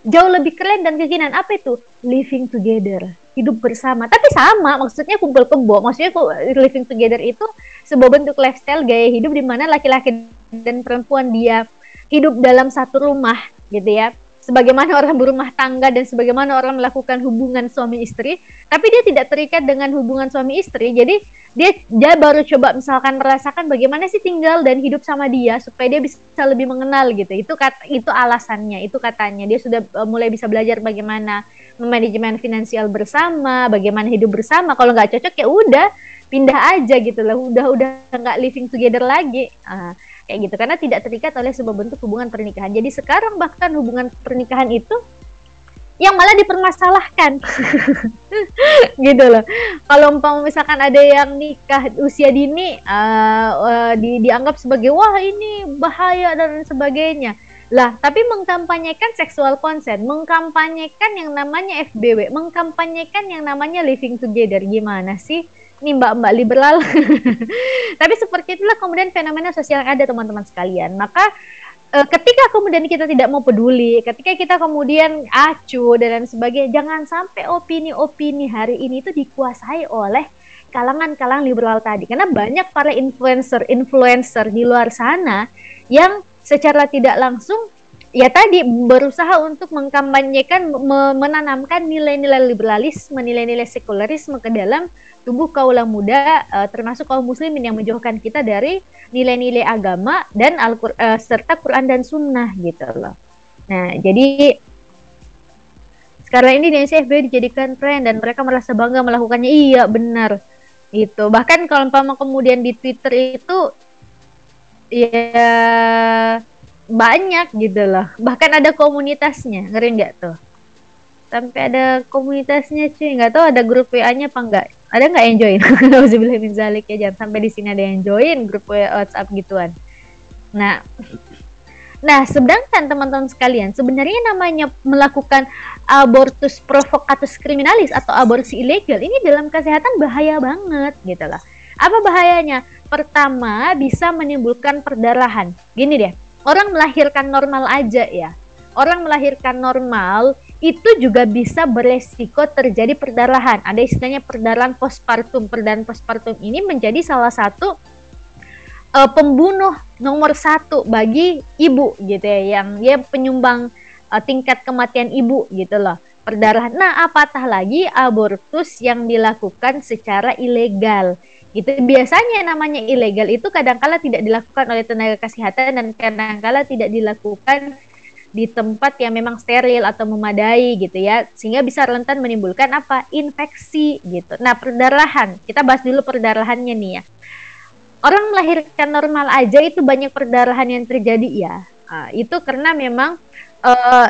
jauh lebih keren dan kekinian. Apa itu? Living together. Hidup bersama. Tapi sama maksudnya kumpul kebo. Maksudnya living together itu sebuah bentuk lifestyle gaya hidup di mana laki-laki dan perempuan dia hidup dalam satu rumah gitu ya sebagaimana orang berumah tangga dan sebagaimana orang melakukan hubungan suami istri, tapi dia tidak terikat dengan hubungan suami istri. Jadi dia dia baru coba misalkan merasakan bagaimana sih tinggal dan hidup sama dia supaya dia bisa lebih mengenal gitu. Itu kata itu alasannya, itu katanya. Dia sudah uh, mulai bisa belajar bagaimana manajemen finansial bersama, bagaimana hidup bersama. Kalau nggak cocok ya udah pindah aja gitu lah. Udah udah nggak living together lagi. Uh, kayak gitu karena tidak terikat oleh sebuah bentuk hubungan pernikahan. Jadi sekarang bahkan hubungan pernikahan itu yang malah dipermasalahkan gitu loh. Kalau umpama misalkan ada yang nikah usia dini uh, uh, di, dianggap sebagai wah ini bahaya dan sebagainya. Lah, tapi mengkampanyekan seksual consent, mengkampanyekan yang namanya FBW, mengkampanyekan yang namanya living together gimana sih? Nih mbak-mbak liberal. Tapi seperti itulah kemudian fenomena sosial yang ada teman-teman sekalian. Maka e, ketika kemudian kita tidak mau peduli, ketika kita kemudian acuh dan lain sebagainya, jangan sampai opini-opini hari ini itu dikuasai oleh kalangan-kalangan liberal tadi. Karena banyak para influencer-influencer di luar sana yang secara tidak langsung ya tadi berusaha untuk mengkampanyekan menanamkan nilai-nilai liberalisme, nilai-nilai sekularisme ke dalam tubuh kaulah muda uh, termasuk kaum muslimin yang menjauhkan kita dari nilai-nilai agama dan al uh, serta Quran dan Sunnah gitu loh. Nah, jadi sekarang ini di NCFB dijadikan tren dan mereka merasa bangga melakukannya. Iya, benar. Itu. Bahkan kalau umpama kemudian di Twitter itu ya banyak gitu loh. Bahkan ada komunitasnya. Ngeri nggak tuh? Sampai ada komunitasnya cuy. Nggak tahu ada grup WA-nya apa enggak ada nggak yang join? Nauzubillah zalik ya jangan sampai di sini ada yang join grup WhatsApp gituan. Nah, Nah, sedangkan teman-teman sekalian, sebenarnya namanya melakukan abortus provokatus kriminalis atau aborsi ilegal ini dalam kesehatan bahaya banget gitu lah. Apa bahayanya? Pertama, bisa menimbulkan perdarahan. Gini deh, orang melahirkan normal aja ya. Orang melahirkan normal itu juga bisa beresiko terjadi perdarahan. Ada istilahnya perdarahan postpartum. Perdarahan postpartum ini menjadi salah satu uh, pembunuh nomor satu bagi ibu gitu ya, yang dia penyumbang uh, tingkat kematian ibu gitu loh. Perdarahan. Nah, apatah lagi abortus yang dilakukan secara ilegal gitu. Biasanya namanya ilegal itu kadangkala tidak dilakukan oleh tenaga kesehatan dan kadangkala tidak dilakukan di tempat yang memang steril atau memadai gitu ya. Sehingga bisa rentan menimbulkan apa? Infeksi gitu. Nah perdarahan. Kita bahas dulu perdarahannya nih ya. Orang melahirkan normal aja itu banyak perdarahan yang terjadi ya. Nah, itu karena memang uh,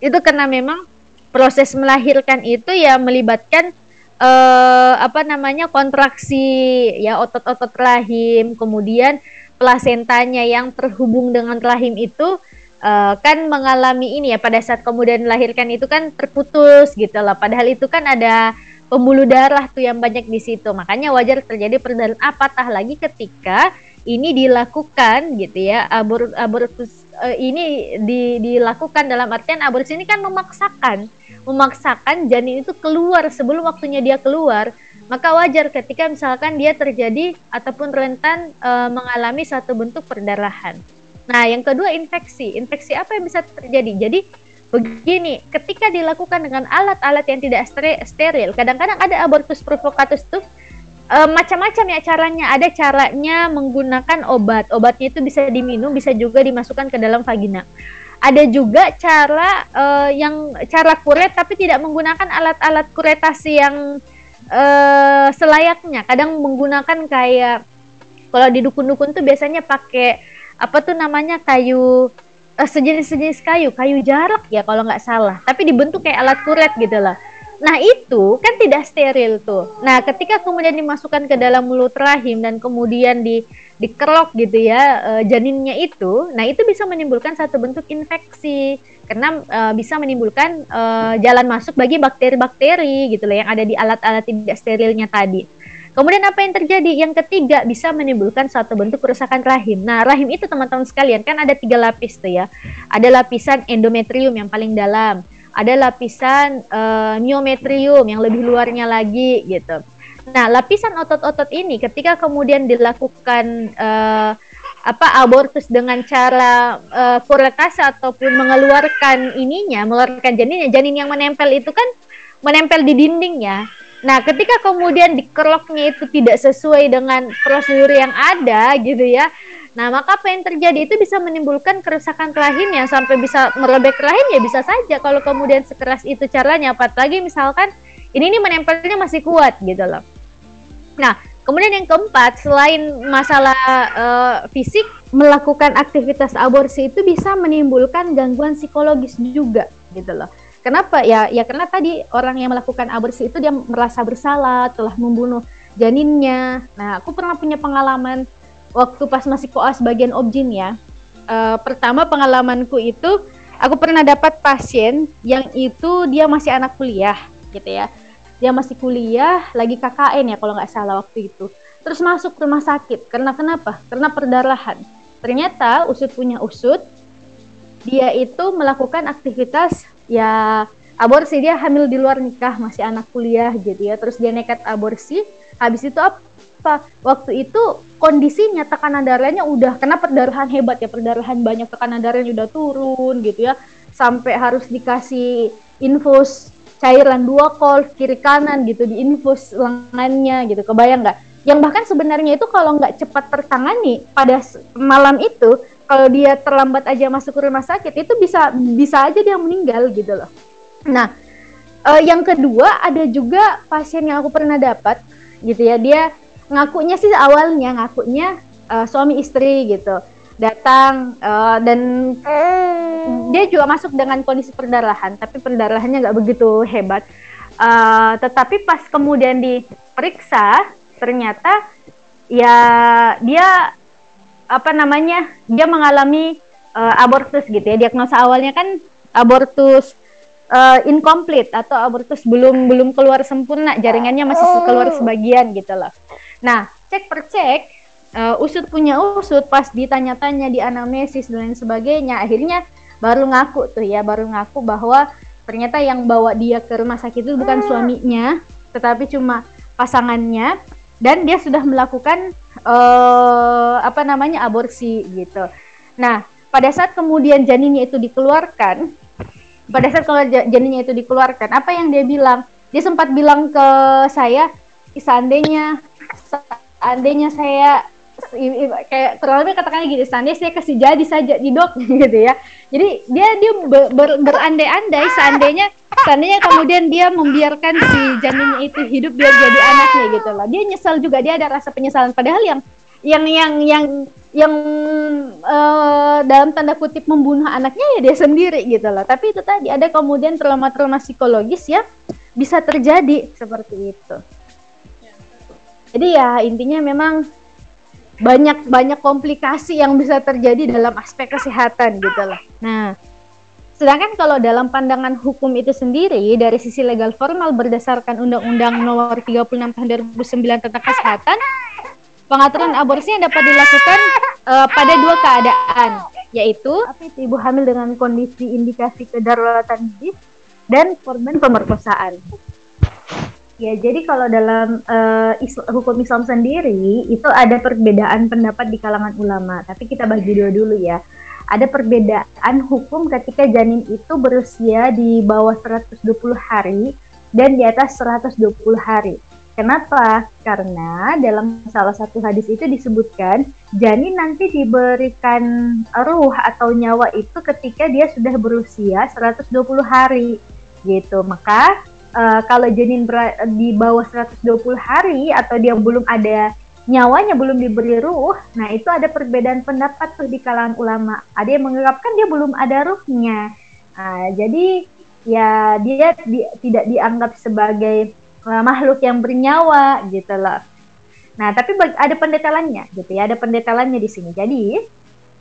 itu karena memang proses melahirkan itu ya melibatkan uh, apa namanya kontraksi ya otot-otot rahim kemudian plasentanya yang terhubung dengan rahim itu uh, kan mengalami ini ya pada saat kemudian melahirkan itu kan terputus gitu lah. Padahal itu kan ada pembuluh darah tuh yang banyak di situ. Makanya wajar terjadi perdarahan apatah lagi ketika ini dilakukan gitu ya abor uh, ini di, dilakukan dalam artian abortus ini kan memaksakan memaksakan janin itu keluar sebelum waktunya dia keluar maka wajar ketika misalkan dia terjadi ataupun rentan uh, mengalami satu bentuk perdarahan Nah, yang kedua infeksi. Infeksi apa yang bisa terjadi? Jadi begini, ketika dilakukan dengan alat-alat yang tidak steril, kadang-kadang ada abortus provokatus tuh e, macam-macam ya caranya. Ada caranya menggunakan obat. Obatnya itu bisa diminum, bisa juga dimasukkan ke dalam vagina. Ada juga cara e, yang cara kuret tapi tidak menggunakan alat-alat kuretasi yang e, selayaknya. Kadang menggunakan kayak kalau di dukun-dukun tuh biasanya pakai apa tuh namanya kayu uh, sejenis-sejenis kayu, kayu jarak ya kalau nggak salah, tapi dibentuk kayak alat kuret gitu lah. Nah itu kan tidak steril tuh. Nah ketika kemudian dimasukkan ke dalam mulut rahim dan kemudian di dikerok gitu ya uh, janinnya itu, nah itu bisa menimbulkan satu bentuk infeksi karena uh, bisa menimbulkan uh, jalan masuk bagi bakteri-bakteri gitu loh yang ada di alat-alat tidak sterilnya tadi. Kemudian apa yang terjadi? Yang ketiga bisa menimbulkan suatu bentuk kerusakan rahim. Nah, rahim itu teman-teman sekalian kan ada tiga lapis tuh ya. Ada lapisan endometrium yang paling dalam, ada lapisan uh, myometrium yang lebih luarnya lagi gitu. Nah, lapisan otot-otot ini ketika kemudian dilakukan uh, apa abortus dengan cara uh, kuretase ataupun mengeluarkan ininya, mengeluarkan janinnya, janin yang menempel itu kan menempel di dinding ya. Nah, ketika kemudian dikeroknya itu tidak sesuai dengan prosedur yang ada gitu ya. Nah, maka apa yang terjadi itu bisa menimbulkan kerusakan rahim yang sampai bisa merobek rahim ya bisa saja kalau kemudian sekeras itu caranya apalagi misalkan ini nih menempelnya masih kuat gitu loh. Nah, kemudian yang keempat selain masalah uh, fisik melakukan aktivitas aborsi itu bisa menimbulkan gangguan psikologis juga gitu loh. Kenapa? Ya, ya karena tadi orang yang melakukan aborsi itu dia merasa bersalah, telah membunuh janinnya. Nah, aku pernah punya pengalaman waktu pas masih koas bagian objin ya. Uh, pertama pengalamanku itu aku pernah dapat pasien yang itu dia masih anak kuliah gitu ya. Dia masih kuliah, lagi KKN ya kalau nggak salah waktu itu. Terus masuk rumah sakit. Karena kenapa? Karena perdarahan. Ternyata usut punya usut, dia itu melakukan aktivitas ya aborsi dia hamil di luar nikah masih anak kuliah gitu ya terus dia nekat aborsi habis itu apa waktu itu kondisinya tekanan darahnya udah kena perdarahan hebat ya perdarahan banyak tekanan darahnya udah turun gitu ya sampai harus dikasih infus cairan dua kol kiri kanan gitu di infus lengannya gitu kebayang nggak yang bahkan sebenarnya itu kalau nggak cepat tertangani pada malam itu kalau dia terlambat aja masuk ke rumah sakit itu bisa bisa aja dia meninggal gitu loh. Nah, uh, yang kedua ada juga pasien yang aku pernah dapat gitu ya dia ngakunya sih awalnya ngakunya uh, suami istri gitu datang uh, dan dia juga masuk dengan kondisi perdarahan tapi perdarahannya nggak begitu hebat. Uh, tetapi pas kemudian diperiksa ternyata ya dia apa namanya dia mengalami uh, abortus gitu ya. Diagnosa awalnya kan abortus uh, incomplete atau abortus belum belum keluar sempurna jaringannya masih keluar sebagian gitu loh. Nah cek per cek uh, usut punya usut pas ditanya-tanya di anamnesis dan lain sebagainya akhirnya baru ngaku tuh ya baru ngaku bahwa ternyata yang bawa dia ke rumah sakit itu bukan suaminya tetapi cuma pasangannya dan dia sudah melakukan uh, apa namanya aborsi gitu. Nah, pada saat kemudian janinnya itu dikeluarkan, pada saat kalau janinnya itu dikeluarkan, apa yang dia bilang? Dia sempat bilang ke saya, seandainya seandainya saya kayak kurang lebih katakannya gini, seandainya saya kasih jadi saja di dok gitu ya. Jadi dia dia ber, ber, berandai-andai seandainya seandainya kemudian dia membiarkan si janinnya itu hidup biar jadi anaknya gitu loh. Dia nyesal juga, dia ada rasa penyesalan padahal yang yang yang yang yang uh, dalam tanda kutip membunuh anaknya ya dia sendiri gitu loh. Tapi itu tadi ada kemudian trauma-trauma psikologis ya bisa terjadi seperti itu. Jadi ya intinya memang banyak banyak komplikasi yang bisa terjadi dalam aspek kesehatan gitu lah. Nah, sedangkan kalau dalam pandangan hukum itu sendiri dari sisi legal formal berdasarkan Undang-Undang Nomor 36 Tahun 2009 tentang kesehatan, pengaturan aborsi yang dapat dilakukan uh, pada dua keadaan, yaitu ibu hamil dengan kondisi indikasi kedaruratan medis dan korban pemerkosaan. Ya, jadi kalau dalam uh, Islam, hukum Islam sendiri itu ada perbedaan pendapat di kalangan ulama. Tapi kita bagi dua dulu ya. Ada perbedaan hukum ketika janin itu berusia di bawah 120 hari dan di atas 120 hari. Kenapa? Karena dalam salah satu hadis itu disebutkan janin nanti diberikan ruh atau nyawa itu ketika dia sudah berusia 120 hari gitu. Maka uh, kalau janin di bawah 120 hari atau dia belum ada nyawanya belum diberi ruh, nah itu ada perbedaan pendapat tuh di kalangan ulama. Ada yang menganggapkan dia belum ada ruhnya. Nah, jadi ya dia di, tidak dianggap sebagai uh, makhluk yang bernyawa gitu loh. Nah, tapi ada pendetailannya gitu ya, ada pendetailannya di sini. Jadi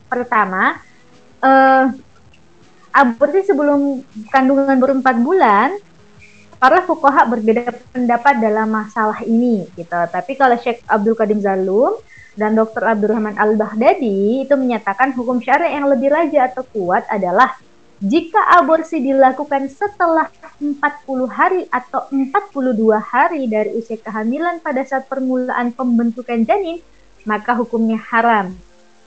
pertama uh, aborsi sebelum kandungan berempat bulan para fukoha berbeda pendapat dalam masalah ini gitu. Tapi kalau Syekh Abdul Qadim Zalum dan Dr. Abdurrahman Al-Baghdadi itu menyatakan hukum syariat yang lebih raja atau kuat adalah jika aborsi dilakukan setelah 40 hari atau 42 hari dari usia kehamilan pada saat permulaan pembentukan janin, maka hukumnya haram.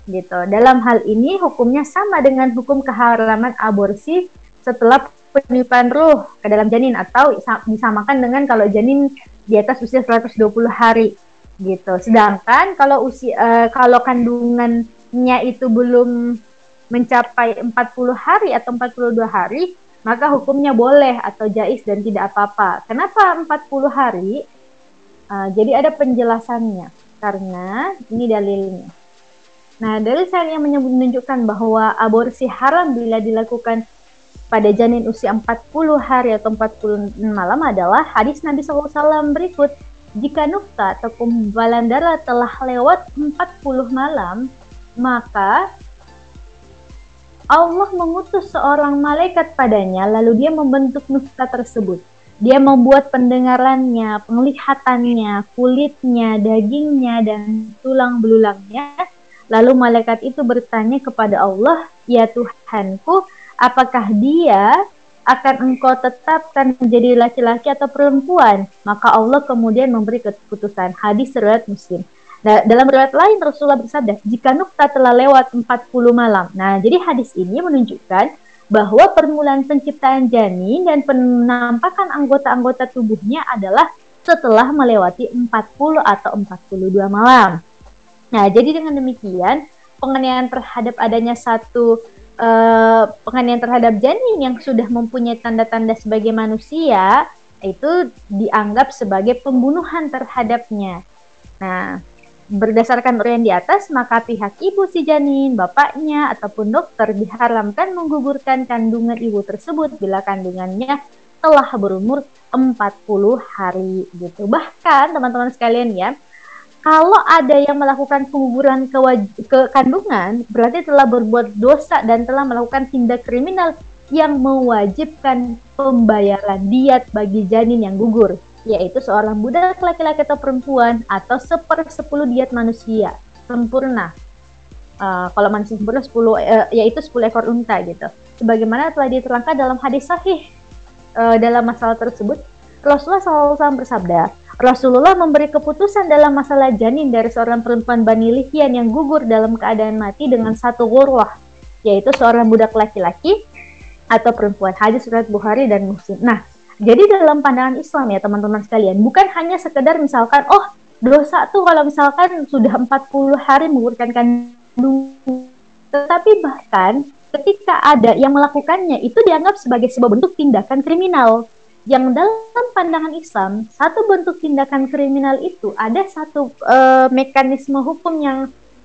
Gitu. Dalam hal ini hukumnya sama dengan hukum keharaman aborsi setelah penipuan ruh ke dalam janin atau disamakan dengan kalau janin di atas usia 120 hari gitu. Sedangkan kalau usia uh, kalau kandungannya itu belum mencapai 40 hari atau 42 hari, maka hukumnya boleh atau jais dan tidak apa-apa. Kenapa 40 hari? Uh, jadi ada penjelasannya karena ini dalilnya. Nah, dalil saya yang menunjukkan bahwa aborsi haram bila dilakukan pada janin usia 40 hari atau 40 malam adalah hadis Nabi SAW berikut. Jika nufta atau kumbalan darah telah lewat 40 malam, maka Allah mengutus seorang malaikat padanya, lalu dia membentuk nufta tersebut. Dia membuat pendengarannya, penglihatannya, kulitnya, dagingnya, dan tulang belulangnya. Lalu malaikat itu bertanya kepada Allah, "Ya Tuhanku, apakah dia akan engkau tetapkan menjadi laki-laki atau perempuan? Maka Allah kemudian memberi keputusan. Hadis riwayat Muslim. Nah, dalam riwayat lain Rasulullah bersabda, jika nukta telah lewat 40 malam. Nah, jadi hadis ini menunjukkan bahwa permulaan penciptaan janin dan penampakan anggota-anggota tubuhnya adalah setelah melewati 40 atau 42 malam. Nah, jadi dengan demikian, penganiayaan terhadap adanya satu uh, penganiayaan terhadap janin yang sudah mempunyai tanda-tanda sebagai manusia itu dianggap sebagai pembunuhan terhadapnya. Nah, berdasarkan uraian di atas, maka pihak ibu si janin, bapaknya, ataupun dokter diharamkan menggugurkan kandungan ibu tersebut bila kandungannya telah berumur 40 hari gitu. Bahkan teman-teman sekalian ya, kalau ada yang melakukan penguburan ke, ke kandungan, berarti telah berbuat dosa dan telah melakukan tindak kriminal yang mewajibkan pembayaran diat bagi janin yang gugur, yaitu seorang budak laki-laki atau perempuan atau seper sepuluh diat manusia sempurna. Uh, kalau manusia sempurna 10 uh, yaitu 10 ekor unta gitu. Sebagaimana telah diterangkan dalam hadis sahih uh, dalam masalah tersebut, Rasulullah SAW bersabda, Rasulullah memberi keputusan dalam masalah janin dari seorang perempuan Bani Lihyan yang gugur dalam keadaan mati dengan satu gurwah, yaitu seorang budak laki-laki atau perempuan. Hadis surat Bukhari dan Muslim. Nah, jadi dalam pandangan Islam ya teman-teman sekalian, bukan hanya sekedar misalkan, oh dosa tuh kalau misalkan sudah 40 hari menggugurkan kandung, tetapi bahkan ketika ada yang melakukannya itu dianggap sebagai sebuah bentuk tindakan kriminal yang dalam pandangan Islam satu bentuk tindakan kriminal itu ada satu uh, mekanisme hukum yang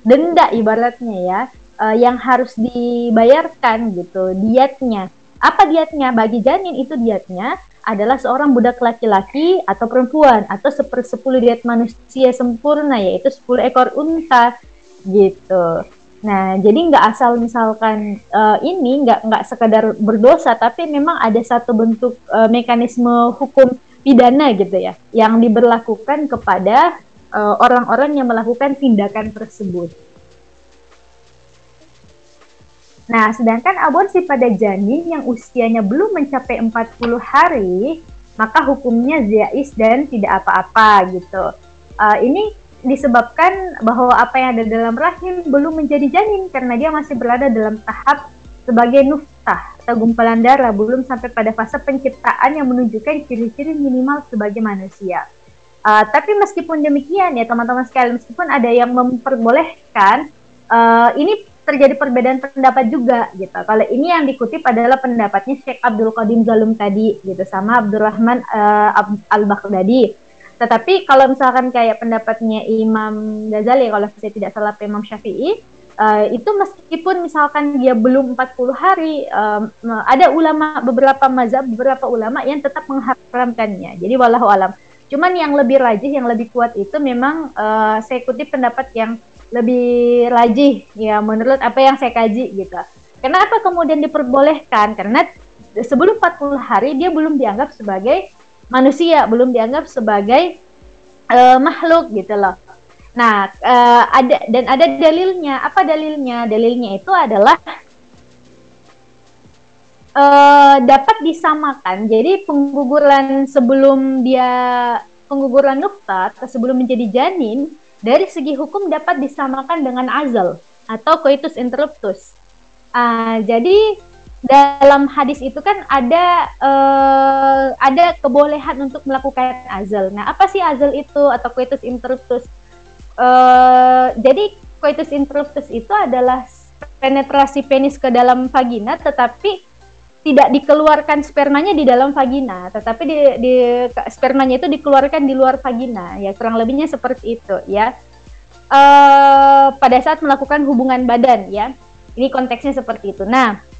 denda ibaratnya ya uh, yang harus dibayarkan gitu dietnya. Apa dietnya? Bagi janin itu dietnya adalah seorang budak laki-laki atau perempuan atau sepersepuluh diet manusia sempurna yaitu 10 ekor unta gitu Nah, jadi nggak asal misalkan uh, ini nggak nggak sekedar berdosa, tapi memang ada satu bentuk uh, mekanisme hukum pidana gitu ya, yang diberlakukan kepada eh, orang-orang uh, yang melakukan tindakan tersebut. Nah, sedangkan aborsi pada janin yang usianya belum mencapai 40 hari, maka hukumnya zais dan tidak apa-apa gitu. Uh, ini disebabkan bahwa apa yang ada dalam rahim belum menjadi janin karena dia masih berada dalam tahap sebagai nuftah atau gumpalan darah belum sampai pada fase penciptaan yang menunjukkan ciri-ciri minimal sebagai manusia. Uh, tapi meskipun demikian ya teman-teman sekalian meskipun ada yang memperbolehkan uh, ini terjadi perbedaan pendapat juga gitu. Kalau ini yang dikutip adalah pendapatnya Syekh Abdul Qadim Zalum tadi gitu sama Abdurrahman uh, Al-Baghdadi. Tetapi kalau misalkan kayak pendapatnya Imam Ghazali kalau saya tidak salah Imam Syafi'i uh, itu meskipun misalkan dia belum 40 hari um, ada ulama beberapa mazhab beberapa ulama yang tetap mengharamkannya. Jadi wallahu alam. Cuman yang lebih rajih yang lebih kuat itu memang uh, saya kutip pendapat yang lebih rajih ya menurut apa yang saya kaji gitu. Kenapa kemudian diperbolehkan? Karena sebelum 40 hari dia belum dianggap sebagai manusia, belum dianggap sebagai uh, makhluk gitu loh. Nah, uh, ada dan ada dalilnya. Apa dalilnya? Dalilnya itu adalah uh, dapat disamakan. Jadi pengguguran sebelum dia pengguguran nukta atau sebelum menjadi janin dari segi hukum dapat disamakan dengan azal atau coitus interruptus. Uh, jadi dalam hadis itu kan ada uh, ada kebolehan untuk melakukan azal. Nah, apa sih azal itu atau coitus interruptus? Uh, jadi coitus interruptus itu adalah penetrasi penis ke dalam vagina, tetapi tidak dikeluarkan spermanya di dalam vagina, tetapi di, di spermanya itu dikeluarkan di luar vagina. Ya kurang lebihnya seperti itu, ya. Uh, pada saat melakukan hubungan badan, ya. Ini konteksnya seperti itu. Nah,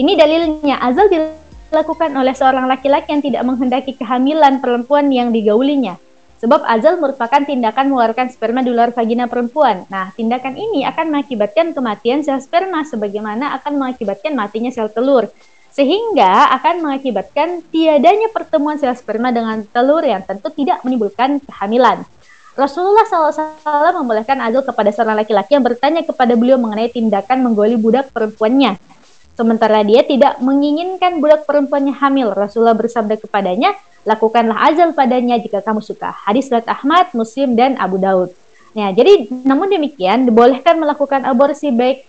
ini dalilnya azal dilakukan oleh seorang laki-laki yang tidak menghendaki kehamilan perempuan yang digaulinya. Sebab azal merupakan tindakan mengeluarkan sperma di luar vagina perempuan. Nah, tindakan ini akan mengakibatkan kematian sel sperma sebagaimana akan mengakibatkan matinya sel telur. Sehingga akan mengakibatkan tiadanya pertemuan sel sperma dengan telur yang tentu tidak menimbulkan kehamilan. Rasulullah SAW membolehkan azal kepada seorang laki-laki yang bertanya kepada beliau mengenai tindakan menggoli budak perempuannya. Sementara dia tidak menginginkan budak perempuannya hamil. Rasulullah bersabda kepadanya, lakukanlah azal padanya jika kamu suka. Hadis riwayat Ahmad, Muslim, dan Abu Daud. Nah, jadi namun demikian dibolehkan melakukan aborsi baik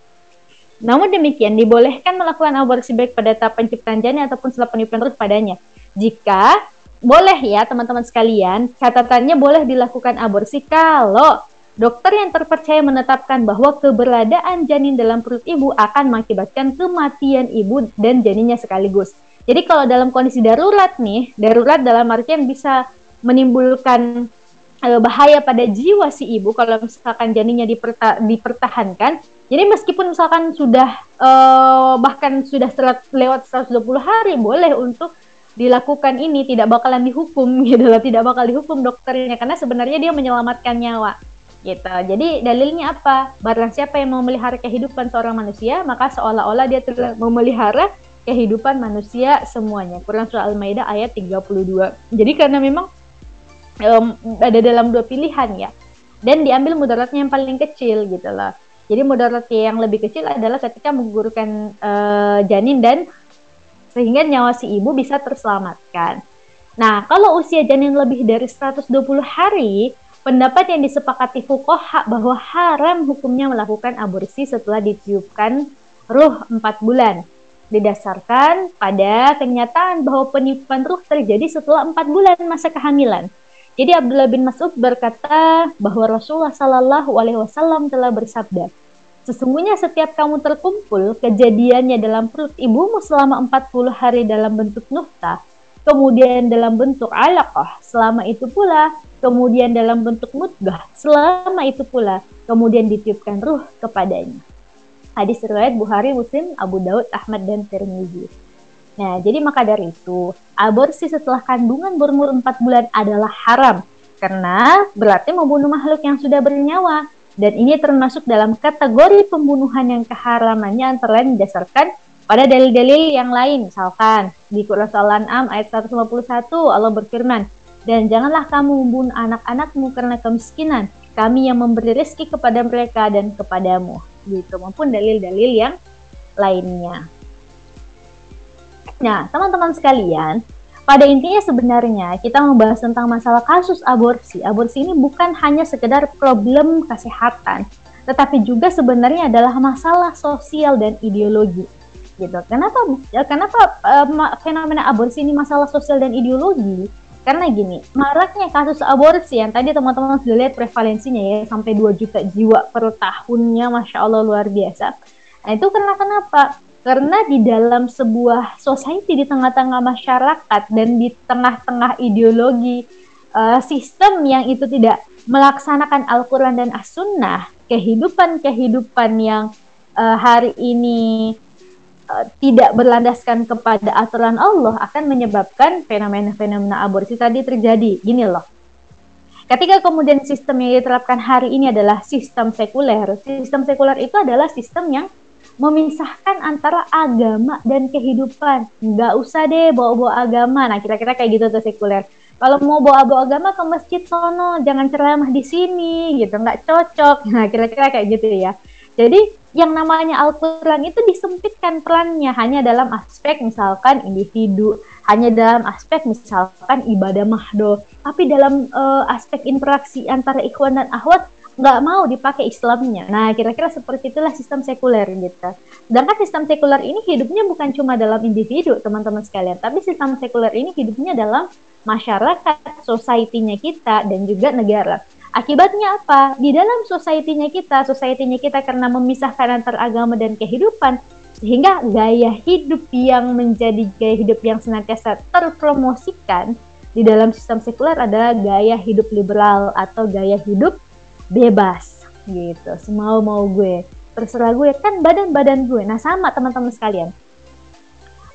namun demikian dibolehkan melakukan aborsi baik pada tahap penciptaan janin ataupun setelah penipuan terus padanya. Jika boleh ya teman-teman sekalian, catatannya boleh dilakukan aborsi kalau Dokter yang terpercaya menetapkan bahwa keberadaan janin dalam perut ibu akan mengakibatkan kematian ibu dan janinnya sekaligus. Jadi kalau dalam kondisi darurat nih, darurat dalam artian bisa menimbulkan e, bahaya pada jiwa si ibu kalau misalkan janinnya diperta dipertahankan. Jadi meskipun misalkan sudah e, bahkan sudah serat, lewat 120 hari boleh untuk dilakukan ini tidak bakalan dihukum gitu loh, tidak bakal dihukum dokternya karena sebenarnya dia menyelamatkan nyawa gitu. Jadi dalilnya apa? Barang siapa yang memelihara kehidupan seorang manusia, maka seolah-olah dia telah memelihara kehidupan manusia semuanya. Quran surah Al-Maidah ayat 32. Jadi karena memang um, ada dalam dua pilihan ya. Dan diambil mudaratnya yang paling kecil gitu loh. Jadi mudarat yang lebih kecil adalah ketika menggugurkan uh, janin dan sehingga nyawa si ibu bisa terselamatkan. Nah, kalau usia janin lebih dari 120 hari, Pendapat yang disepakati fukoha bahwa haram hukumnya melakukan aborsi setelah ditiupkan ruh 4 bulan. Didasarkan pada kenyataan bahwa penipuan ruh terjadi setelah 4 bulan masa kehamilan. Jadi Abdullah bin Mas'ud berkata bahwa Rasulullah Shallallahu Alaihi Wasallam telah bersabda, Sesungguhnya setiap kamu terkumpul, kejadiannya dalam perut ibumu selama 40 hari dalam bentuk nukta, kemudian dalam bentuk alaqah, selama itu pula kemudian dalam bentuk mudgah, selama itu pula kemudian ditiupkan ruh kepadanya. Hadis riwayat Bukhari, Muslim, Abu Daud, Ahmad, dan Tirmizi. Nah, jadi maka dari itu, aborsi setelah kandungan berumur 4 bulan adalah haram karena berarti membunuh makhluk yang sudah bernyawa dan ini termasuk dalam kategori pembunuhan yang keharamannya antara lain didasarkan pada dalil-dalil yang lain misalkan di Quran Al-An'am ayat 151 Allah berfirman dan janganlah kamu membunuh anak-anakmu karena kemiskinan. Kami yang memberi rezeki kepada mereka dan kepadamu. Gitu, maupun dalil-dalil yang lainnya. Nah, teman-teman sekalian, pada intinya sebenarnya kita membahas tentang masalah kasus aborsi. Aborsi ini bukan hanya sekedar problem kesehatan, tetapi juga sebenarnya adalah masalah sosial dan ideologi. Gitu. Kenapa kenapa uh, fenomena aborsi ini masalah sosial dan ideologi? Karena gini, maraknya kasus aborsi yang tadi teman-teman sudah lihat prevalensinya ya sampai 2 juta jiwa per tahunnya, masya Allah luar biasa. Nah itu karena kenapa? Karena di dalam sebuah society di tengah-tengah masyarakat dan di tengah-tengah ideologi uh, sistem yang itu tidak melaksanakan Al-Quran dan As-Sunnah, kehidupan-kehidupan yang uh, hari ini uh, tidak berlandaskan kepada aturan Allah akan menyebabkan fenomena-fenomena aborsi tadi terjadi. Gini loh. Ketika kemudian sistem yang diterapkan hari ini adalah sistem sekuler, sistem sekuler itu adalah sistem yang memisahkan antara agama dan kehidupan. Nggak usah deh bawa-bawa agama. Nah, kira-kira kayak gitu tuh sekuler kalau mau bawa-bawa agama ke masjid sono jangan ceramah di sini gitu nggak cocok nah kira-kira kayak gitu ya jadi yang namanya Al-Quran itu disempitkan perannya hanya dalam aspek misalkan individu hanya dalam aspek misalkan ibadah mahdo tapi dalam uh, aspek interaksi antara ikhwan dan ahwat nggak mau dipakai Islamnya. Nah, kira-kira seperti itulah sistem sekuler gitu. Sedangkan sistem sekuler ini hidupnya bukan cuma dalam individu, teman-teman sekalian, tapi sistem sekuler ini hidupnya dalam masyarakat, society-nya kita, dan juga negara. Akibatnya apa? Di dalam society-nya kita, society-nya kita karena memisahkan antar agama dan kehidupan, sehingga gaya hidup yang menjadi gaya hidup yang senantiasa terpromosikan di dalam sistem sekuler adalah gaya hidup liberal atau gaya hidup bebas gitu. Semau mau gue, terserah gue kan badan-badan gue. Nah sama teman-teman sekalian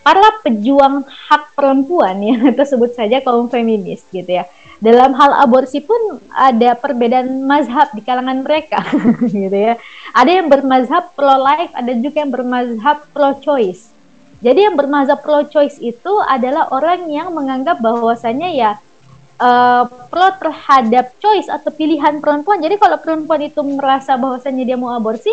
para pejuang hak perempuan ya kita sebut saja kaum feminis gitu ya dalam hal aborsi pun ada perbedaan mazhab di kalangan mereka gitu ya. Ada yang bermazhab pro life ada juga yang bermazhab pro choice jadi yang bermazhab pro choice itu adalah orang yang menganggap bahwasanya ya uh, pro terhadap choice atau pilihan perempuan. Jadi kalau perempuan itu merasa bahwasanya dia mau aborsi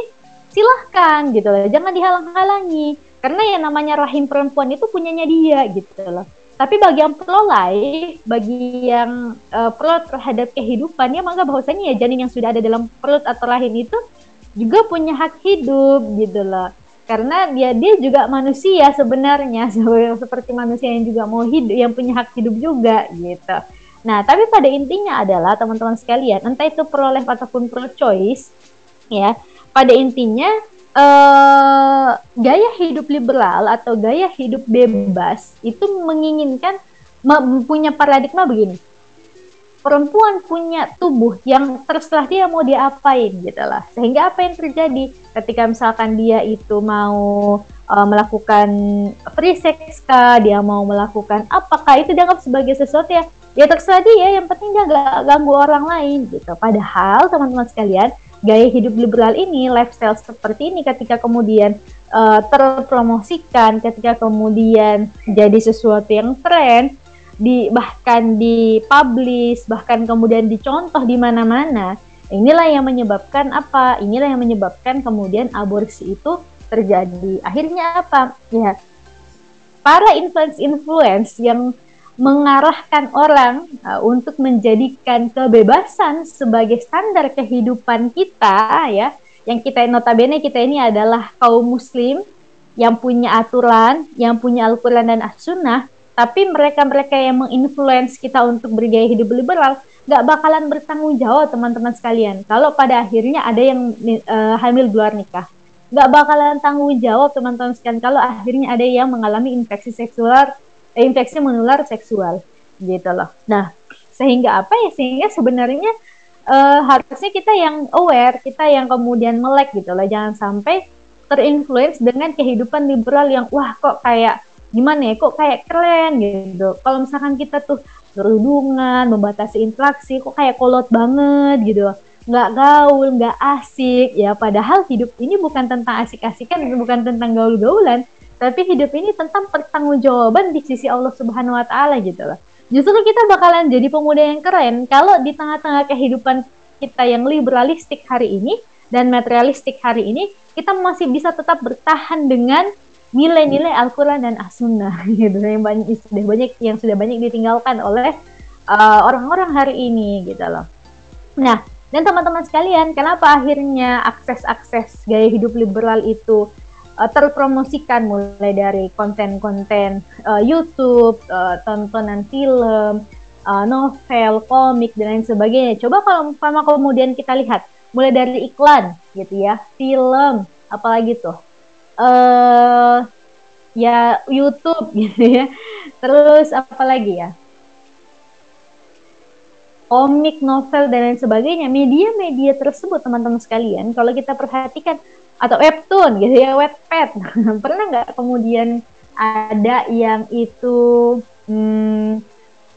silahkan gitu loh. Jangan dihalang-halangi. Karena yang namanya rahim perempuan itu punyanya dia gitu loh tapi bagi yang pro life, bagi yang uh, pro terhadap kehidupannya, maka bahwasanya ya janin yang sudah ada dalam perut atau rahim itu juga punya hak hidup gitu loh. Karena dia dia juga manusia sebenarnya seperti manusia yang juga mau hidup, yang punya hak hidup juga gitu. Nah, tapi pada intinya adalah teman-teman sekalian, entah itu pro life ataupun pro choice, ya, pada intinya uh, gaya hidup liberal atau gaya hidup bebas itu menginginkan punya paradigma begini. Perempuan punya tubuh yang terserah dia mau diapain gitu lah. Sehingga apa yang terjadi? Ketika misalkan dia itu mau uh, melakukan free sex kah dia mau melakukan apakah itu dianggap sebagai sesuatu ya ya terserah dia. Yang penting dia gak ganggu orang lain gitu. Padahal teman-teman sekalian gaya hidup liberal ini, lifestyle seperti ini ketika kemudian uh, terpromosikan, ketika kemudian jadi sesuatu yang tren, di bahkan dipublish, bahkan kemudian dicontoh di mana-mana, inilah yang menyebabkan apa? Inilah yang menyebabkan kemudian aborsi itu terjadi. Akhirnya apa? Ya, para influence-influence yang mengarahkan orang uh, untuk menjadikan kebebasan sebagai standar kehidupan kita ya. Yang kita notabene kita ini adalah kaum muslim yang punya aturan yang punya Al-Quran dan As-Sunnah tapi mereka-mereka yang menginfluence kita untuk bergaya hidup liberal nggak bakalan bertanggung jawab teman-teman sekalian. Kalau pada akhirnya ada yang uh, hamil di luar nikah nggak bakalan tanggung jawab teman-teman sekalian. Kalau akhirnya ada yang mengalami infeksi seksual infeksi menular seksual gitu loh. Nah, sehingga apa ya? Sehingga sebenarnya uh, harusnya kita yang aware, kita yang kemudian melek gitu loh. Jangan sampai terinfluence dengan kehidupan liberal yang wah kok kayak gimana ya, kok kayak keren gitu. Kalau misalkan kita tuh berhubungan, membatasi interaksi, kok kayak kolot banget gitu nggak gaul, nggak asik ya. Padahal hidup ini bukan tentang asik-asikan, bukan tentang gaul-gaulan, tapi hidup ini tentang pertanggungjawaban di sisi Allah Subhanahu wa taala gitu loh. Justru kita bakalan jadi pemuda yang keren kalau di tengah-tengah kehidupan kita yang liberalistik hari ini dan materialistik hari ini kita masih bisa tetap bertahan dengan nilai-nilai Al-Qur'an dan As-Sunnah gitu yang banyak sudah banyak yang sudah banyak ditinggalkan oleh uh, orang-orang uh, hari ini gitu loh. Nah, dan teman-teman sekalian, kenapa akhirnya akses-akses gaya hidup liberal itu uh, terpromosikan mulai dari konten-konten uh, YouTube, uh, tontonan film, uh, novel, komik dan lain sebagainya. Coba kalau sama kemudian kita lihat mulai dari iklan gitu ya, film, apalagi tuh, uh, ya YouTube gitu ya. Terus apalagi ya? komik, novel dan lain sebagainya, media-media tersebut teman-teman sekalian, kalau kita perhatikan atau webtoon gitu ya, webpad, pernah nggak kemudian ada yang itu hmm,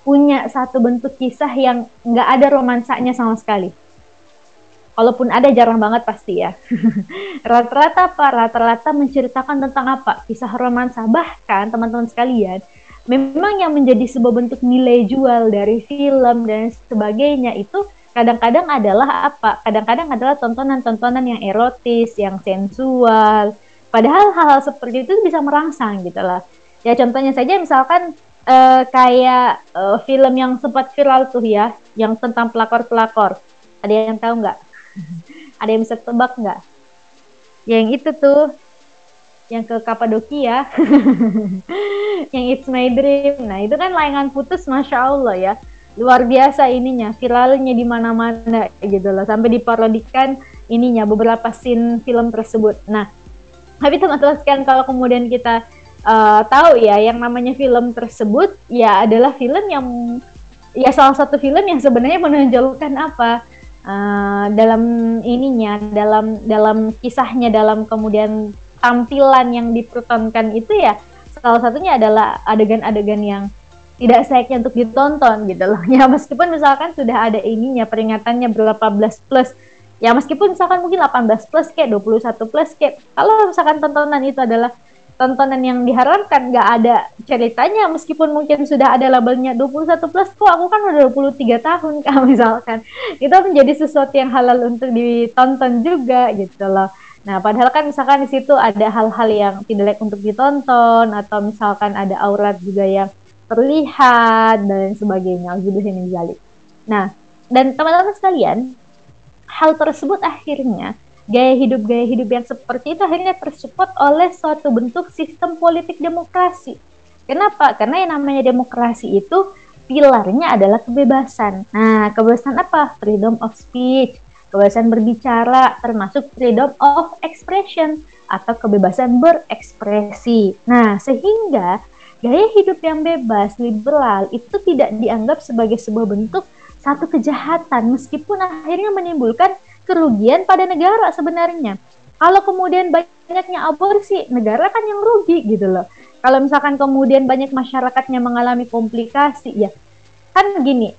punya satu bentuk kisah yang nggak ada romansanya sama sekali? Kalaupun ada jarang banget pasti ya. Rata-rata apa? Rata-rata menceritakan tentang apa? Kisah romansa. Bahkan teman-teman sekalian, memang yang menjadi sebuah bentuk nilai jual dari film dan sebagainya itu kadang-kadang adalah apa? Kadang-kadang adalah tontonan-tontonan yang erotis, yang sensual. Padahal hal-hal seperti itu bisa merangsang gitu lah. Ya contohnya saja misalkan uh, kayak uh, film yang sempat viral tuh ya, yang tentang pelakor-pelakor. Ada yang tahu nggak? Ada yang bisa tebak nggak? Yang itu tuh yang ke Kapadokia yang It's My Dream nah itu kan layangan putus masya Allah ya luar biasa ininya viralnya di mana-mana gitu loh. Sampai diparodikan ininya beberapa scene film tersebut. Nah tapi teman-teman sekian kalau kemudian kita uh, tahu ya yang namanya film tersebut ya adalah film yang ya salah satu film yang sebenarnya menonjolkan apa uh, dalam ininya dalam dalam kisahnya dalam kemudian tampilan yang dipertontonkan itu ya salah satunya adalah adegan-adegan yang tidak sayangnya untuk ditonton gitu loh. Ya meskipun misalkan sudah ada ininya peringatannya berapa belas plus. Ya meskipun misalkan mungkin 18 plus kayak 21 plus kayak kalau misalkan tontonan itu adalah tontonan yang diharapkan nggak ada ceritanya meskipun mungkin sudah ada labelnya 21 plus kok aku kan udah 23 tahun kan misalkan itu menjadi sesuatu yang halal untuk ditonton juga gitu loh Nah, padahal kan misalkan di situ ada hal-hal yang tidak layak untuk ditonton atau misalkan ada aurat juga yang terlihat dan sebagainya. Gitu jali. Nah, dan teman-teman sekalian, hal tersebut akhirnya gaya hidup gaya hidup yang seperti itu akhirnya tersupport oleh suatu bentuk sistem politik demokrasi. Kenapa? Karena yang namanya demokrasi itu pilarnya adalah kebebasan. Nah, kebebasan apa? Freedom of speech, kebebasan berbicara, termasuk freedom of expression atau kebebasan berekspresi. Nah, sehingga gaya hidup yang bebas, liberal itu tidak dianggap sebagai sebuah bentuk satu kejahatan meskipun akhirnya menimbulkan kerugian pada negara sebenarnya. Kalau kemudian banyaknya aborsi, negara kan yang rugi gitu loh. Kalau misalkan kemudian banyak masyarakatnya mengalami komplikasi, ya kan gini,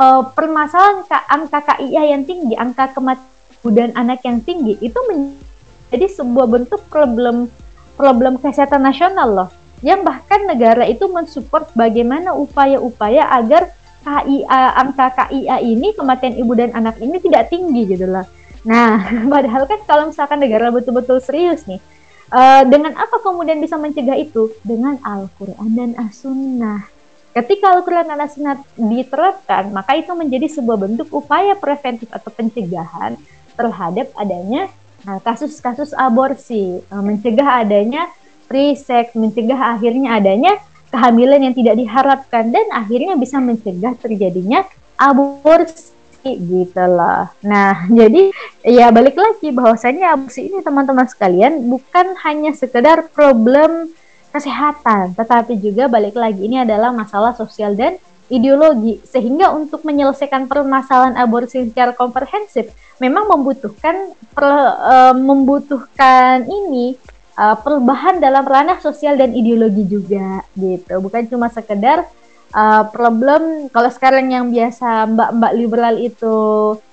uh, permasalahan angka KIA yang tinggi, angka kematian anak yang tinggi itu menjadi sebuah bentuk problem problem kesehatan nasional loh. Yang bahkan negara itu mensupport bagaimana upaya-upaya agar KIA angka KIA ini kematian ibu dan anak ini tidak tinggi gitu loh. Nah, padahal kan kalau misalkan negara betul-betul serius nih, uh, dengan apa kemudian bisa mencegah itu? Dengan Al-Quran dan As-Sunnah. Ketika Al-Quran dan Sunnah diterapkan, maka itu menjadi sebuah bentuk upaya preventif atau pencegahan terhadap adanya nah, kasus-kasus nah, aborsi, nah, mencegah adanya free sex, mencegah akhirnya adanya kehamilan yang tidak diharapkan dan akhirnya bisa mencegah terjadinya aborsi gitu loh. Nah, jadi ya balik lagi bahwasanya aborsi ini teman-teman sekalian bukan hanya sekedar problem kesehatan, tetapi juga balik lagi ini adalah masalah sosial dan ideologi. Sehingga untuk menyelesaikan permasalahan aborsi secara komprehensif memang membutuhkan per, uh, membutuhkan ini uh, perubahan dalam ranah sosial dan ideologi juga gitu. Bukan cuma sekedar uh, problem kalau sekarang yang biasa mbak-mbak liberal itu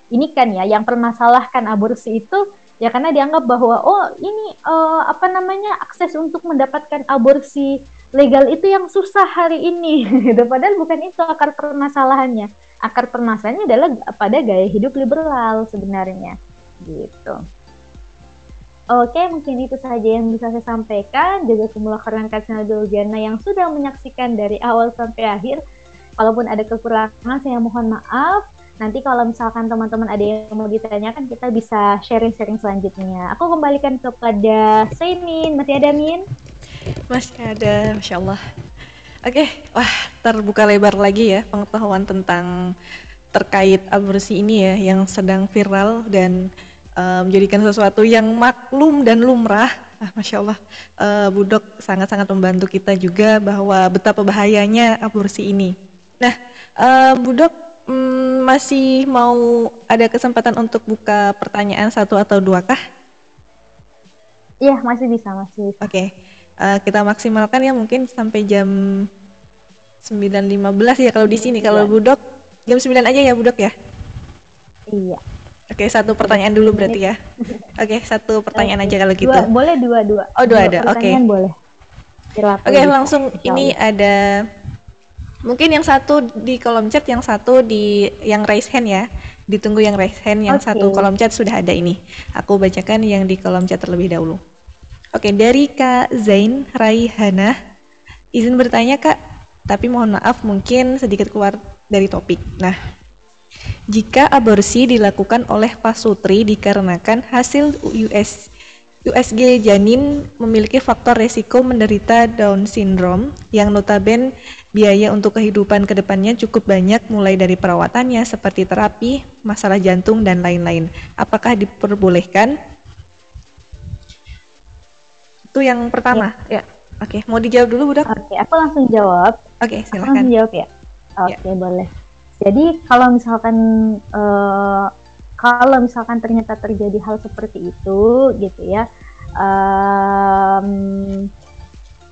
ini kan ya yang permasalahkan aborsi itu ya karena dianggap bahwa oh ini uh, apa namanya akses untuk mendapatkan aborsi legal itu yang susah hari ini gitu. Padahal bukan itu akar permasalahannya. Akar permasalahannya adalah pada gaya hidup liberal sebenarnya gitu Oke, mungkin itu saja yang bisa saya sampaikan. Jaga khairan kasih Jana yang sudah menyaksikan dari awal sampai akhir. Kalaupun ada kekurangan, saya mohon maaf. Nanti kalau misalkan teman-teman ada yang mau ditanyakan, kita bisa sharing-sharing selanjutnya. Aku kembalikan kepada Saimin. Masih ada, Min? Masih ada, Masya Allah. Oke, wah terbuka lebar lagi ya pengetahuan tentang terkait aborsi ini ya yang sedang viral dan uh, menjadikan sesuatu yang maklum dan lumrah. Ah, Masya Allah, uh, Budok sangat-sangat membantu kita juga bahwa betapa bahayanya aborsi ini. Nah, uh, Budok, um, masih mau ada kesempatan untuk buka pertanyaan satu atau dua kah? Iya, masih bisa, masih bisa. Oke, okay. uh, eh, kita maksimalkan ya mungkin sampai jam 9.15 ya kalau di sini. Kalau iya. Budok jam 9 aja ya Budok ya? Iya. Oke, okay, satu pertanyaan dulu berarti ya. Oke, okay, satu pertanyaan okay. aja kalau gitu. Dua, boleh dua dua. Oh dua, dua ada, oke. Okay. boleh. Oke, okay, langsung ini ada mungkin yang satu di kolom chat, yang satu di yang raise hand ya. Ditunggu yang raise hand, yang okay. satu kolom chat sudah ada ini. Aku bacakan yang di kolom chat terlebih dahulu. Oke, dari Kak Zain Raihana. Izin bertanya Kak, tapi mohon maaf mungkin sedikit keluar dari topik. Nah, jika aborsi dilakukan oleh pasutri dikarenakan hasil US USG janin memiliki faktor resiko menderita Down syndrome yang notabene biaya untuk kehidupan ke depannya cukup banyak mulai dari perawatannya seperti terapi, masalah jantung, dan lain-lain. Apakah diperbolehkan? Itu yang pertama. Ya. ya. Oke, mau dijawab dulu, Budak? Oke, aku langsung jawab. Oke, silakan. Aku langsung jawab ya. Oke, ya. boleh. Jadi kalau misalkan uh, kalau misalkan ternyata terjadi hal seperti itu, gitu ya, um,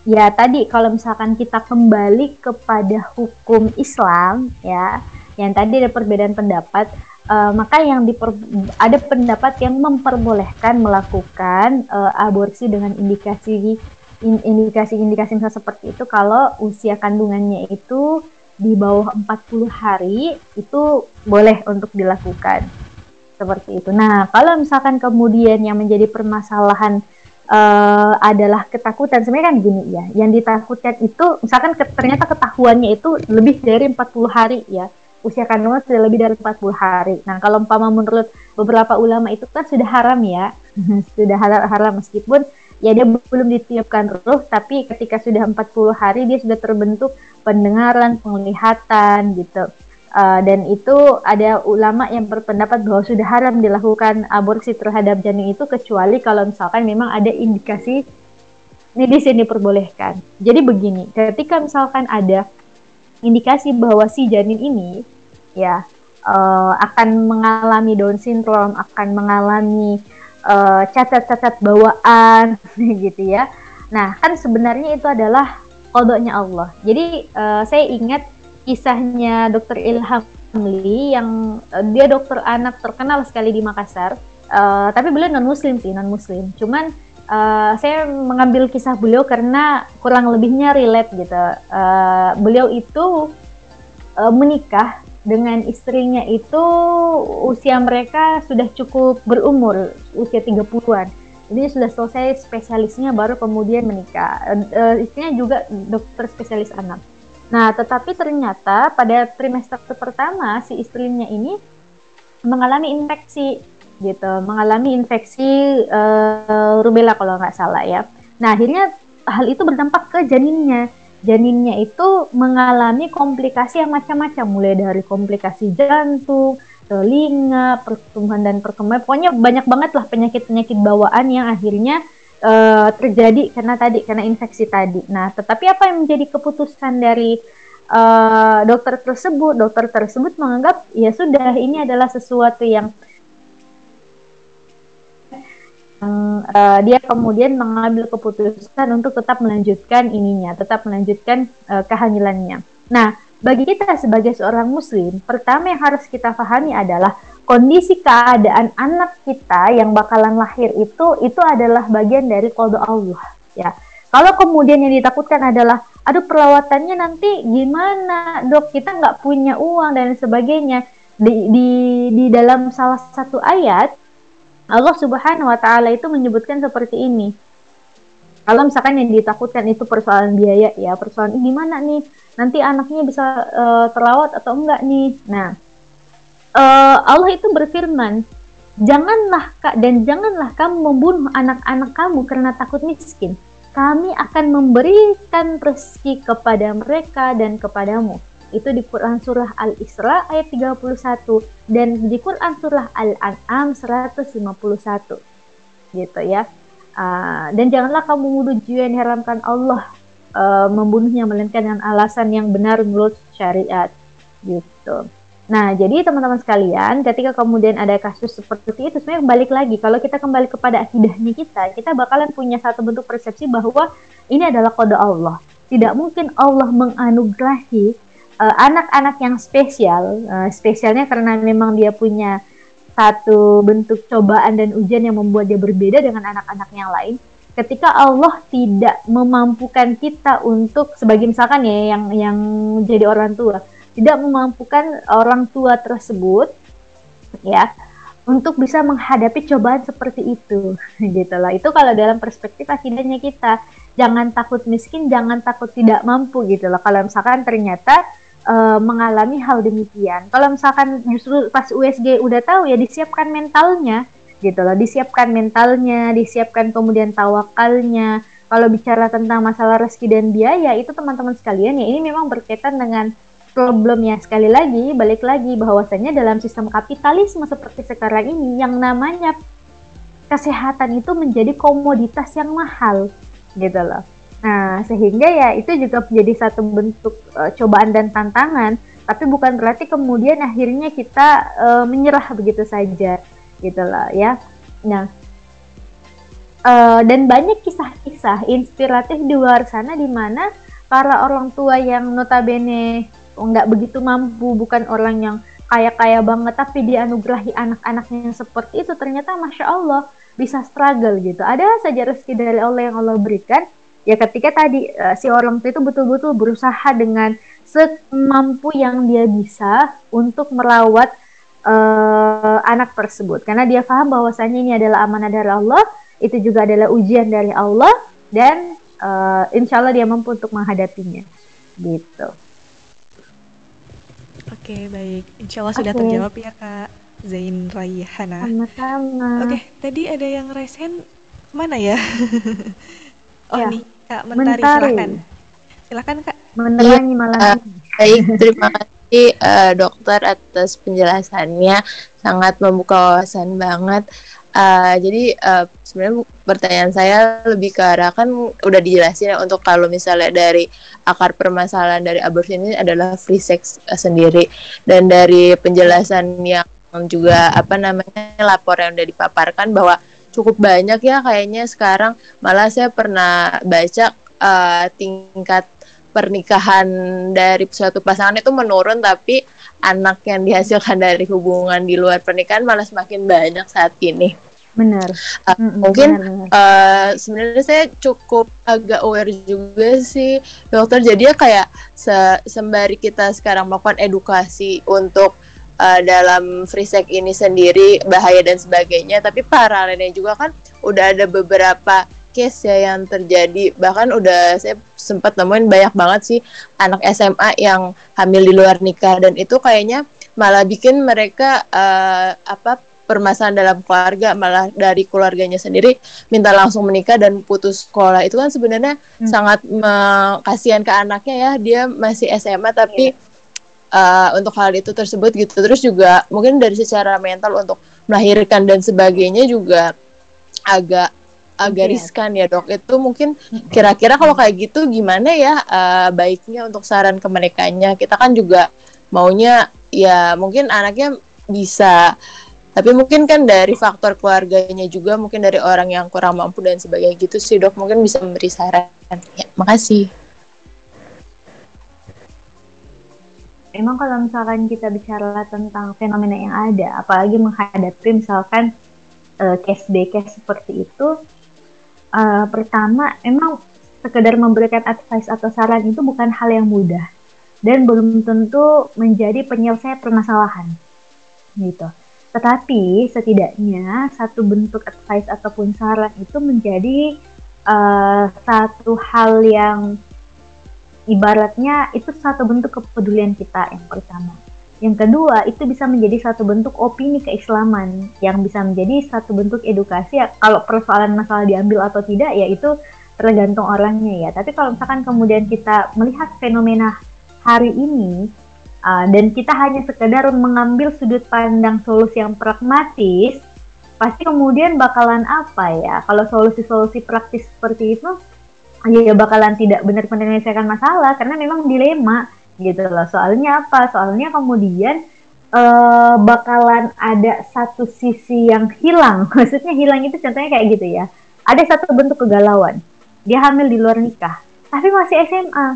ya tadi kalau misalkan kita kembali kepada hukum Islam, ya, yang tadi ada perbedaan pendapat, uh, maka yang diper, ada pendapat yang memperbolehkan melakukan uh, aborsi dengan indikasi indikasi-indikasi seperti itu kalau usia kandungannya itu di bawah 40 hari itu boleh untuk dilakukan. Seperti itu. Nah, kalau misalkan kemudian yang menjadi permasalahan uh, adalah ketakutan, sebenarnya kan gini ya, yang ditakutkan itu misalkan ke, ternyata ketahuannya itu lebih dari 40 hari ya, usia kandungan sudah lebih dari 40 hari. Nah, kalau umpama menurut beberapa ulama itu kan sudah haram ya, sudah haram, haram. Meskipun ya dia belum ditiupkan ruh tapi ketika sudah 40 hari dia sudah terbentuk pendengaran, penglihatan gitu. Uh, dan itu ada ulama yang berpendapat bahwa sudah haram dilakukan aborsi terhadap janin itu kecuali kalau misalkan memang ada indikasi medis yang diperbolehkan. Jadi begini, ketika misalkan ada indikasi bahwa si janin ini ya uh, akan mengalami Down syndrome, akan mengalami uh, cacat-cacat bawaan gitu ya. Nah, kan sebenarnya itu adalah kodoknya Allah. Jadi uh, saya ingat kisahnya Dokter Ilham Lee yang uh, dia dokter anak terkenal sekali di Makassar. Uh, tapi beliau non Muslim sih, non Muslim. Cuman uh, saya mengambil kisah beliau karena kurang lebihnya relate gitu. Uh, beliau itu uh, menikah dengan istrinya itu usia mereka sudah cukup berumur, usia 30-an. Jadi sudah selesai spesialisnya baru kemudian menikah. E, istrinya juga dokter spesialis anak. Nah, tetapi ternyata pada trimester pertama si istrinya ini mengalami infeksi gitu, mengalami infeksi e, rubella kalau nggak salah ya. Nah, akhirnya hal itu berdampak ke janinnya janinnya itu mengalami komplikasi yang macam-macam mulai dari komplikasi jantung, telinga, pertumbuhan dan perkembangan. Pokoknya banyak banget lah penyakit-penyakit bawaan yang akhirnya uh, terjadi karena tadi karena infeksi tadi. Nah, tetapi apa yang menjadi keputusan dari uh, dokter tersebut? Dokter tersebut menganggap ya sudah ini adalah sesuatu yang uh, dia kemudian mengambil keputusan untuk tetap melanjutkan ininya, tetap melanjutkan uh, kehamilannya. Nah, bagi kita sebagai seorang muslim, pertama yang harus kita pahami adalah kondisi keadaan anak kita yang bakalan lahir itu itu adalah bagian dari kode Allah ya. Kalau kemudian yang ditakutkan adalah aduh perawatannya nanti gimana dok kita nggak punya uang dan sebagainya di, di di dalam salah satu ayat Allah Subhanahu wa taala itu menyebutkan seperti ini. Kalau misalkan yang ditakutkan itu persoalan biaya ya, persoalan gimana nih nanti anaknya bisa uh, terlawat atau enggak nih. Nah, uh, Allah itu berfirman, "Janganlah Kak dan janganlah kamu membunuh anak-anak kamu karena takut miskin. Kami akan memberikan rezeki kepada mereka dan kepadamu." Itu di Quran surah Al-Isra ayat 31 dan di Quran surah Al-An'am 151 gitu ya. Uh, dan janganlah kamu menuduh yang diharamkan Allah uh, membunuhnya melainkan dengan alasan yang benar menurut syariat. Gitu. Nah, jadi teman-teman sekalian, ketika kemudian ada kasus seperti itu, sebenarnya balik lagi, kalau kita kembali kepada akidahnya kita, kita bakalan punya satu bentuk persepsi bahwa ini adalah kode Allah. Tidak mungkin Allah menganugerahi uh, anak-anak yang spesial, uh, spesialnya karena memang dia punya satu bentuk cobaan dan ujian yang membuat dia berbeda dengan anak-anak yang lain. Ketika Allah tidak memampukan kita untuk sebagai misalkan ya yang yang jadi orang tua, tidak memampukan orang tua tersebut ya untuk bisa menghadapi cobaan seperti itu gitu loh itu kalau dalam perspektif akidahnya kita jangan takut miskin jangan takut tidak mampu gitu loh kalau misalkan ternyata uh, mengalami hal demikian. Kalau misalkan justru pas USG udah tahu ya disiapkan mentalnya gitu loh. Disiapkan mentalnya disiapkan kemudian tawakalnya. Kalau bicara tentang masalah rezeki dan biaya itu teman-teman sekalian ya ini memang berkaitan dengan problemnya sekali lagi balik lagi bahwasanya dalam sistem kapitalisme seperti sekarang ini yang namanya kesehatan itu menjadi komoditas yang mahal gitu loh. Nah, sehingga ya itu juga menjadi satu bentuk uh, cobaan dan tantangan, tapi bukan berarti kemudian akhirnya kita uh, menyerah begitu saja gitu loh ya. Nah, uh, dan banyak kisah-kisah inspiratif di luar sana di mana para orang tua yang notabene nggak begitu mampu, bukan orang yang kaya-kaya banget, tapi dianugerahi anak-anaknya yang seperti itu, ternyata masya Allah bisa struggle gitu. Ada saja rezeki dari Allah yang Allah berikan. Ya ketika tadi uh, si orang tua itu betul-betul berusaha dengan semampu yang dia bisa untuk merawat uh, anak tersebut, karena dia paham bahwasanya ini adalah amanah dari Allah, itu juga adalah ujian dari Allah dan uh, insya Allah dia mampu untuk menghadapinya. Gitu. Oke, baik. Insya Allah sudah terjawab ya Kak Zain Raihana. Sama-sama. Oke, tadi ada yang resen mana ya? oh ya. nih Kak Mentari, Mentari. silahkan. Silahkan Kak. Menerangi ya, malam uh, Baik, terima kasih uh, dokter atas penjelasannya. Sangat membuka wawasan banget. Uh, jadi uh, sebenarnya pertanyaan saya lebih ke arah kan udah dijelasin ya untuk kalau misalnya dari akar permasalahan dari aborsi ini adalah free sex uh, sendiri dan dari penjelasan yang juga apa namanya lapor yang udah dipaparkan bahwa cukup banyak ya kayaknya sekarang. Malah saya pernah baca uh, tingkat pernikahan dari suatu pasangan itu menurun tapi anak yang dihasilkan dari hubungan di luar pernikahan malah semakin banyak saat ini. Benar. Uh, mm-hmm, mungkin benar, Uh, sebenarnya saya cukup agak aware juga sih dokter. Jadi ya kayak se- sembari kita sekarang melakukan edukasi untuk uh, dalam free sex ini sendiri bahaya dan sebagainya. Tapi paralelnya juga kan udah ada beberapa case ya yang terjadi. Bahkan udah saya sempat nemuin banyak banget sih anak SMA yang hamil di luar nikah. Dan itu kayaknya malah bikin mereka uh, apa permasalahan dalam keluarga malah dari keluarganya sendiri minta langsung menikah dan putus sekolah. Itu kan sebenarnya hmm. sangat kasihan ke anaknya ya. Dia masih SMA tapi yeah. Uh, untuk hal itu tersebut gitu. Terus juga mungkin dari secara mental untuk melahirkan dan sebagainya juga agak agak riskan ya dok. Itu mungkin kira-kira kalau kayak gitu gimana ya uh, baiknya untuk saran ke mereka kita kan juga maunya ya mungkin anaknya bisa. Tapi mungkin kan dari faktor keluarganya juga mungkin dari orang yang kurang mampu dan sebagainya gitu sih dok. Mungkin bisa memberi saran. Ya makasih Emang kalau misalkan kita bicara tentang fenomena yang ada, apalagi menghadapi misalkan uh, case by case seperti itu, uh, pertama emang sekedar memberikan advice atau saran itu bukan hal yang mudah dan belum tentu menjadi penyelesaian permasalahan gitu. Tetapi setidaknya satu bentuk advice ataupun saran itu menjadi uh, satu hal yang ibaratnya itu satu bentuk kepedulian kita yang pertama. Yang kedua, itu bisa menjadi satu bentuk opini keislaman yang bisa menjadi satu bentuk edukasi. Ya, kalau persoalan masalah diambil atau tidak, ya itu tergantung orangnya ya. Tapi kalau misalkan kemudian kita melihat fenomena hari ini, Uh, dan kita hanya sekedar mengambil sudut pandang solusi yang pragmatis, pasti kemudian bakalan apa ya? Kalau solusi-solusi praktis seperti itu, ya bakalan tidak benar-benar menyelesaikan masalah karena memang dilema gitu loh. Soalnya apa? Soalnya kemudian uh, bakalan ada satu sisi yang hilang. Maksudnya hilang itu contohnya kayak gitu ya. Ada satu bentuk kegalauan. Dia hamil di luar nikah, tapi masih SMA.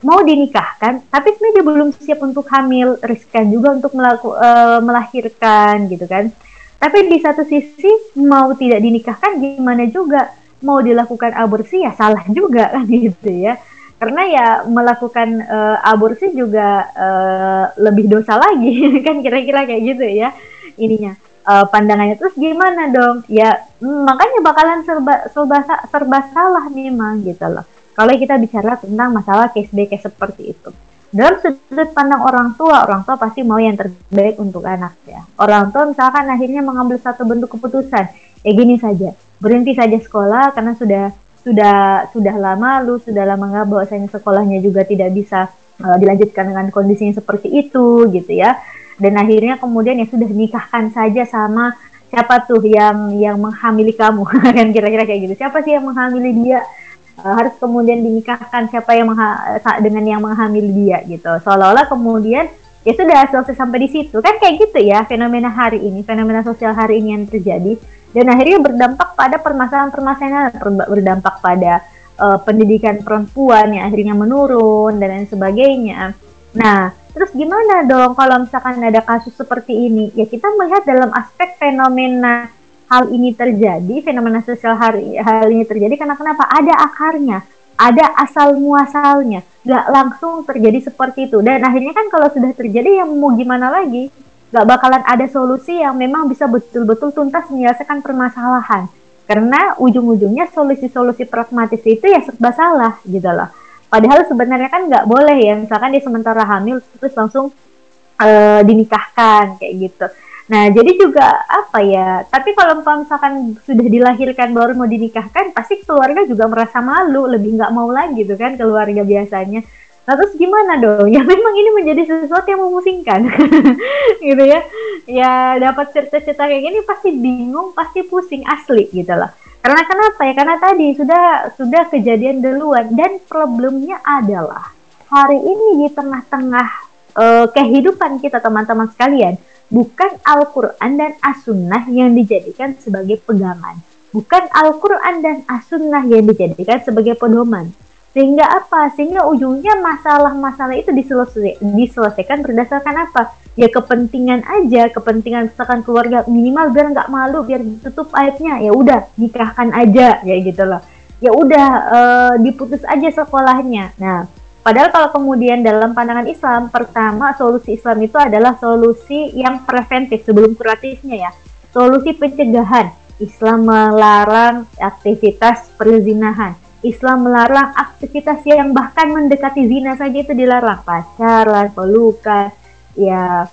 Mau dinikahkan, tapi sebenarnya dia belum siap untuk hamil, riskan juga untuk melaku, uh, melahirkan gitu kan. Tapi di satu sisi mau tidak dinikahkan gimana juga mau dilakukan aborsi ya salah juga kan gitu ya. Karena ya melakukan uh, aborsi juga uh, lebih dosa lagi kan kira-kira kayak gitu ya ininya. Uh, pandangannya. Terus gimana dong? Ya mm, makanya bakalan serba serba serba salah memang gitu loh. Kalau kita bicara tentang masalah case by case seperti itu. Dalam sudut pandang orang tua orang tua pasti mau yang terbaik untuk anak ya. Orang tua misalkan akhirnya mengambil satu bentuk keputusan. Ya gini saja berhenti saja sekolah karena sudah sudah sudah lama lu sudah lama nggak bahwasanya sekolahnya juga tidak bisa uh, dilanjutkan dengan kondisinya seperti itu gitu ya. Dan akhirnya kemudian ya sudah nikahkan saja sama siapa tuh yang yang menghamili kamu kan kira-kira kayak gitu. Siapa sih yang menghamili dia? Uh, harus kemudian dinikahkan siapa yang dengan yang menghamili dia gitu. Seolah-olah kemudian ya sudah selesai sampai di situ. Kan kayak gitu ya fenomena hari ini fenomena sosial hari ini yang terjadi dan akhirnya berdampak pada permasalahan-permasalahan berdampak pada uh, pendidikan perempuan yang akhirnya menurun dan lain sebagainya. Nah, terus gimana dong kalau misalkan ada kasus seperti ini? Ya kita melihat dalam aspek fenomena hal ini terjadi, fenomena sosial hari hal ini terjadi karena kenapa? Ada akarnya, ada asal muasalnya, nggak langsung terjadi seperti itu. Dan akhirnya kan kalau sudah terjadi, ya mau gimana lagi? Gak bakalan ada solusi yang memang bisa betul-betul tuntas menyelesaikan permasalahan. Karena ujung-ujungnya solusi-solusi pragmatis itu ya serba salah gitu loh. Padahal sebenarnya kan nggak boleh ya misalkan dia sementara hamil terus langsung uh, dinikahkan kayak gitu. Nah jadi juga apa ya tapi kalau misalkan sudah dilahirkan baru mau dinikahkan pasti keluarga juga merasa malu lebih nggak mau lagi gitu kan keluarga biasanya Nah terus gimana dong? Ya memang ini menjadi sesuatu yang memusingkan, gitu ya. Ya dapat cerita-cerita kayak gini pasti bingung, pasti pusing asli gitu loh. Karena kenapa ya? Karena tadi sudah sudah kejadian duluan dan problemnya adalah hari ini di tengah-tengah uh, kehidupan kita teman-teman sekalian, bukan Al-Quran dan As-Sunnah yang dijadikan sebagai pegangan. Bukan Al-Quran dan As-Sunnah yang dijadikan sebagai pedoman sehingga apa? Sehingga ujungnya masalah-masalah itu diselesai, diselesaikan berdasarkan apa? Ya kepentingan aja kepentingan misalkan keluarga minimal biar nggak malu biar tutup aibnya ya udah nikahkan aja ya gitu loh. Ya udah uh, diputus aja sekolahnya. Nah padahal kalau kemudian dalam pandangan Islam pertama solusi Islam itu adalah solusi yang preventif sebelum kuratifnya ya. Solusi pencegahan Islam melarang aktivitas perzinahan Islam melarang aktivitas yang bahkan mendekati zina saja itu dilarang pacaran, pelukan, ya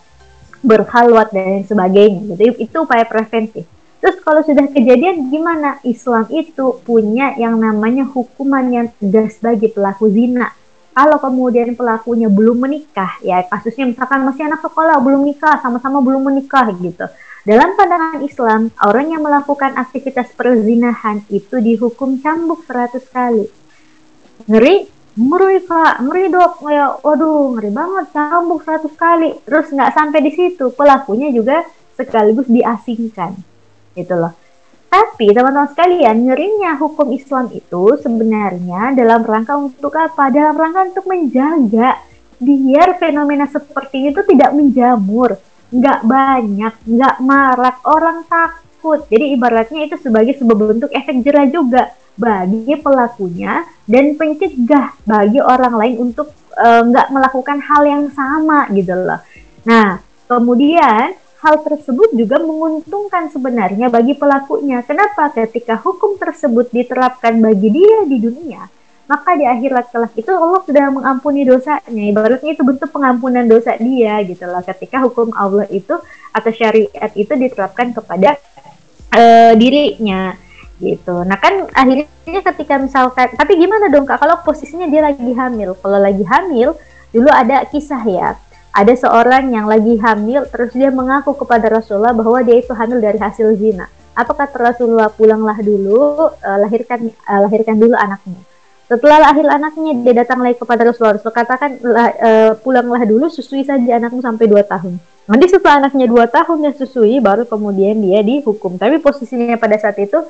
berhalwat dan sebagainya. Jadi itu upaya preventif. Terus kalau sudah kejadian gimana? Islam itu punya yang namanya hukuman yang tegas bagi pelaku zina. Kalau kemudian pelakunya belum menikah, ya kasusnya misalkan masih anak sekolah belum nikah, sama-sama belum menikah gitu dalam pandangan Islam, orang yang melakukan aktivitas perzinahan itu dihukum cambuk 100 kali. Ngeri? Ngeri kak, ngeri dok. Ya, waduh, ngeri banget cambuk 100 kali. Terus nggak sampai di situ, pelakunya juga sekaligus diasingkan. Gitu loh. Tapi teman-teman sekalian, ngerinya hukum Islam itu sebenarnya dalam rangka untuk apa? Dalam rangka untuk menjaga biar fenomena seperti itu tidak menjamur nggak banyak, nggak marak, orang takut. Jadi ibaratnya itu sebagai sebuah bentuk efek jerah juga bagi pelakunya dan pencegah bagi orang lain untuk uh, nggak melakukan hal yang sama gitu loh. Nah, kemudian hal tersebut juga menguntungkan sebenarnya bagi pelakunya. Kenapa? Ketika hukum tersebut diterapkan bagi dia di dunia, maka di akhirat kelak itu Allah sudah mengampuni dosanya. Ibaratnya itu bentuk pengampunan dosa dia gitu loh. Ketika hukum Allah itu atau syariat itu diterapkan kepada uh, dirinya gitu. Nah kan akhirnya ketika misalkan tapi gimana dong kak? Kalau posisinya dia lagi hamil. Kalau lagi hamil dulu ada kisah ya. Ada seorang yang lagi hamil terus dia mengaku kepada Rasulullah bahwa dia itu hamil dari hasil zina. Apa kata Rasulullah? Pulanglah dulu uh, lahirkan uh, lahirkan dulu anaknya setelah lahir anaknya, dia datang lagi kepada Rasulullah. Rasul katakan, uh, pulanglah dulu, susui saja anakmu sampai dua tahun. Nanti setelah anaknya dua tahun dia susui, baru kemudian dia dihukum. Tapi posisinya pada saat itu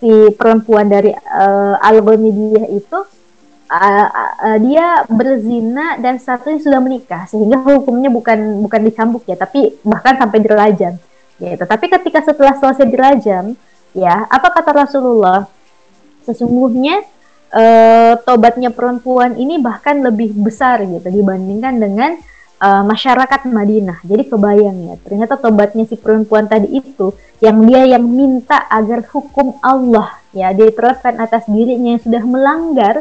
si perempuan dari uh, al itu uh, uh, dia berzina dan satunya sudah menikah sehingga hukumnya bukan bukan dicambuk ya tapi bahkan sampai dirajam gitu tapi ketika setelah selesai dirajam ya apa kata Rasulullah sesungguhnya uh, tobatnya perempuan ini bahkan lebih besar gitu dibandingkan dengan uh, masyarakat Madinah. Jadi kebayang ya ternyata tobatnya si perempuan tadi itu yang dia yang minta agar hukum Allah ya diterapkan atas dirinya yang sudah melanggar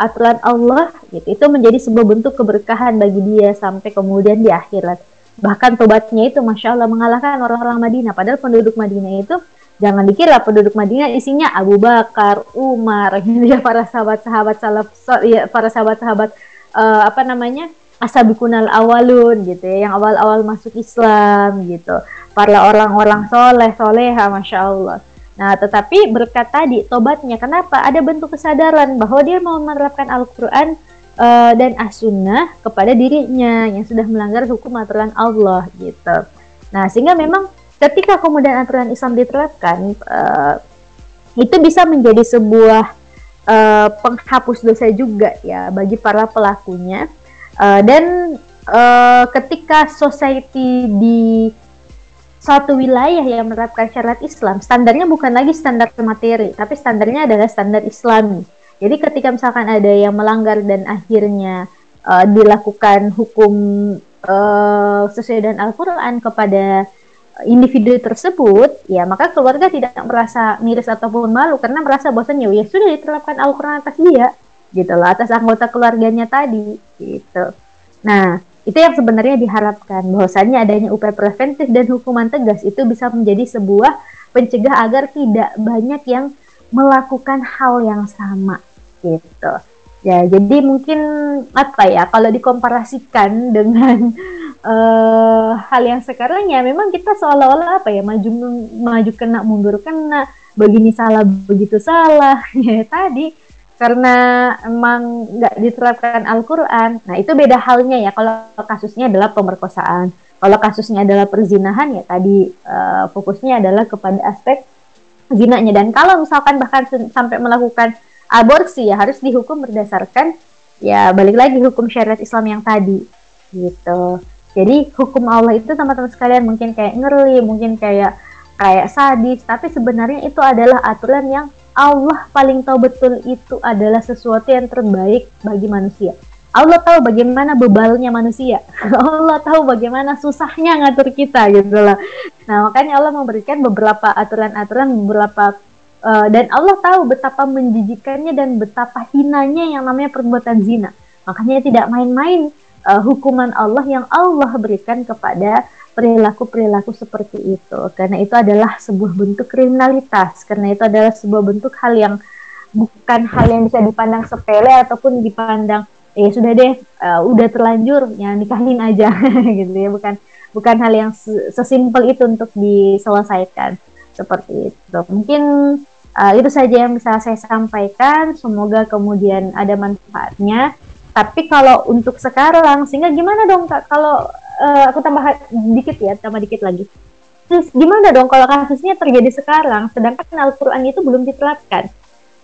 aturan Allah gitu. Itu menjadi sebuah bentuk keberkahan bagi dia sampai kemudian di akhirat. Bahkan tobatnya itu masya Allah mengalahkan orang-orang Madinah. Padahal penduduk Madinah itu jangan dikira penduduk Madinah isinya Abu Bakar Umar ya para sahabat-sahabat salaf ya, para sahabat-sahabat uh, apa namanya asabikunal awalun gitu ya yang awal-awal masuk Islam gitu para orang-orang soleh soleha masya Allah Nah, tetapi berkat tadi tobatnya, kenapa? Ada bentuk kesadaran bahwa dia mau menerapkan Al-Quran uh, dan As-Sunnah kepada dirinya yang sudah melanggar hukum aturan Allah gitu. Nah, sehingga memang ketika kemudian aturan Islam diterapkan, uh, itu bisa menjadi sebuah uh, penghapus dosa juga ya bagi para pelakunya. Uh, dan uh, ketika society di suatu wilayah yang menerapkan syariat Islam, standarnya bukan lagi standar materi, tapi standarnya adalah standar Islami. Jadi ketika misalkan ada yang melanggar dan akhirnya uh, dilakukan hukum uh, sesuai dengan Al-Quran kepada individu tersebut, ya maka keluarga tidak merasa miris ataupun malu karena merasa bosannya, ya sudah diterapkan Al-Quran atas dia, gitu loh, atas anggota keluarganya tadi, gitu. Nah, itu yang sebenarnya diharapkan bahwasannya adanya upaya preventif dan hukuman tegas itu bisa menjadi sebuah pencegah agar tidak banyak yang melakukan hal yang sama gitu. Ya, jadi mungkin apa ya kalau dikomparasikan dengan uh, hal yang sekarang ya memang kita seolah-olah apa ya maju maju kena mundur kena begini salah begitu salah ya tadi karena emang nggak diterapkan Al-Quran. Nah itu beda halnya ya kalau kasusnya adalah pemerkosaan. Kalau kasusnya adalah perzinahan ya tadi uh, fokusnya adalah kepada aspek zinanya. Dan kalau misalkan bahkan sampai melakukan aborsi ya harus dihukum berdasarkan ya balik lagi hukum syariat Islam yang tadi gitu. Jadi hukum Allah itu teman-teman sekalian mungkin kayak ngeri, mungkin kayak kayak sadis, tapi sebenarnya itu adalah aturan yang Allah paling tahu betul itu adalah sesuatu yang terbaik bagi manusia. Allah tahu bagaimana bebalnya manusia. Allah tahu bagaimana susahnya ngatur kita gitu loh. Nah, makanya Allah memberikan beberapa aturan-aturan beberapa uh, dan Allah tahu betapa menjijikannya dan betapa hinanya yang namanya perbuatan zina. Makanya tidak main-main uh, hukuman Allah yang Allah berikan kepada perilaku-perilaku seperti itu. Karena itu adalah sebuah bentuk kriminalitas. Karena itu adalah sebuah bentuk hal yang bukan hal yang bisa dipandang sepele ataupun dipandang ya sudah deh uh, udah terlanjur ya nikahin aja. Gitu ya bukan bukan hal yang sesimpel itu untuk diselesaikan seperti itu. Mungkin uh, itu saja yang bisa saya sampaikan. Semoga kemudian ada manfaatnya tapi kalau untuk sekarang sehingga gimana dong kak kalau uh, aku tambah dikit ya, tambah dikit lagi. Terus gimana dong kalau kasusnya terjadi sekarang, sedangkan Al-Quran itu belum diterapkan?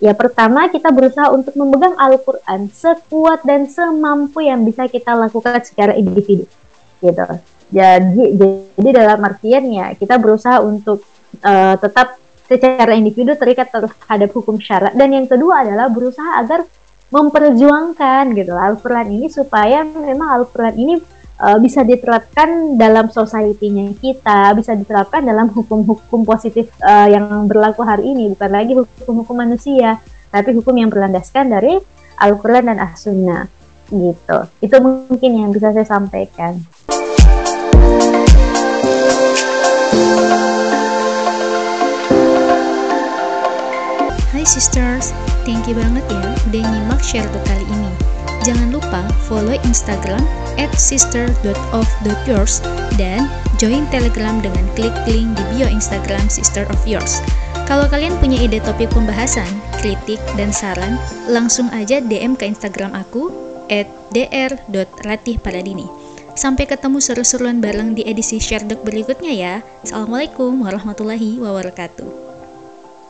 Ya pertama kita berusaha untuk memegang Al-Quran sekuat dan semampu yang bisa kita lakukan secara individu, gitu. Jadi, jadi dalam artian ya kita berusaha untuk uh, tetap secara individu terikat terhadap hukum syarat dan yang kedua adalah berusaha agar memperjuangkan gitu Al-Quran ini supaya memang Al-Quran ini uh, bisa diterapkan dalam society-nya kita, bisa diterapkan dalam hukum-hukum positif uh, yang berlaku hari ini, bukan lagi hukum-hukum manusia, tapi hukum yang berlandaskan dari Al-Quran dan As-Sunnah. Gitu. Itu mungkin yang bisa saya sampaikan. Sisters, thank you banget ya udah nyimak share kali ini. Jangan lupa follow Instagram at sister.of.yours dan join Telegram dengan klik link di bio Instagram Sister of Yours. Kalau kalian punya ide topik pembahasan, kritik, dan saran, langsung aja DM ke Instagram aku at dr.ratihpaladini. Sampai ketemu seru-seruan bareng di edisi Share Doc berikutnya ya. Assalamualaikum warahmatullahi wabarakatuh.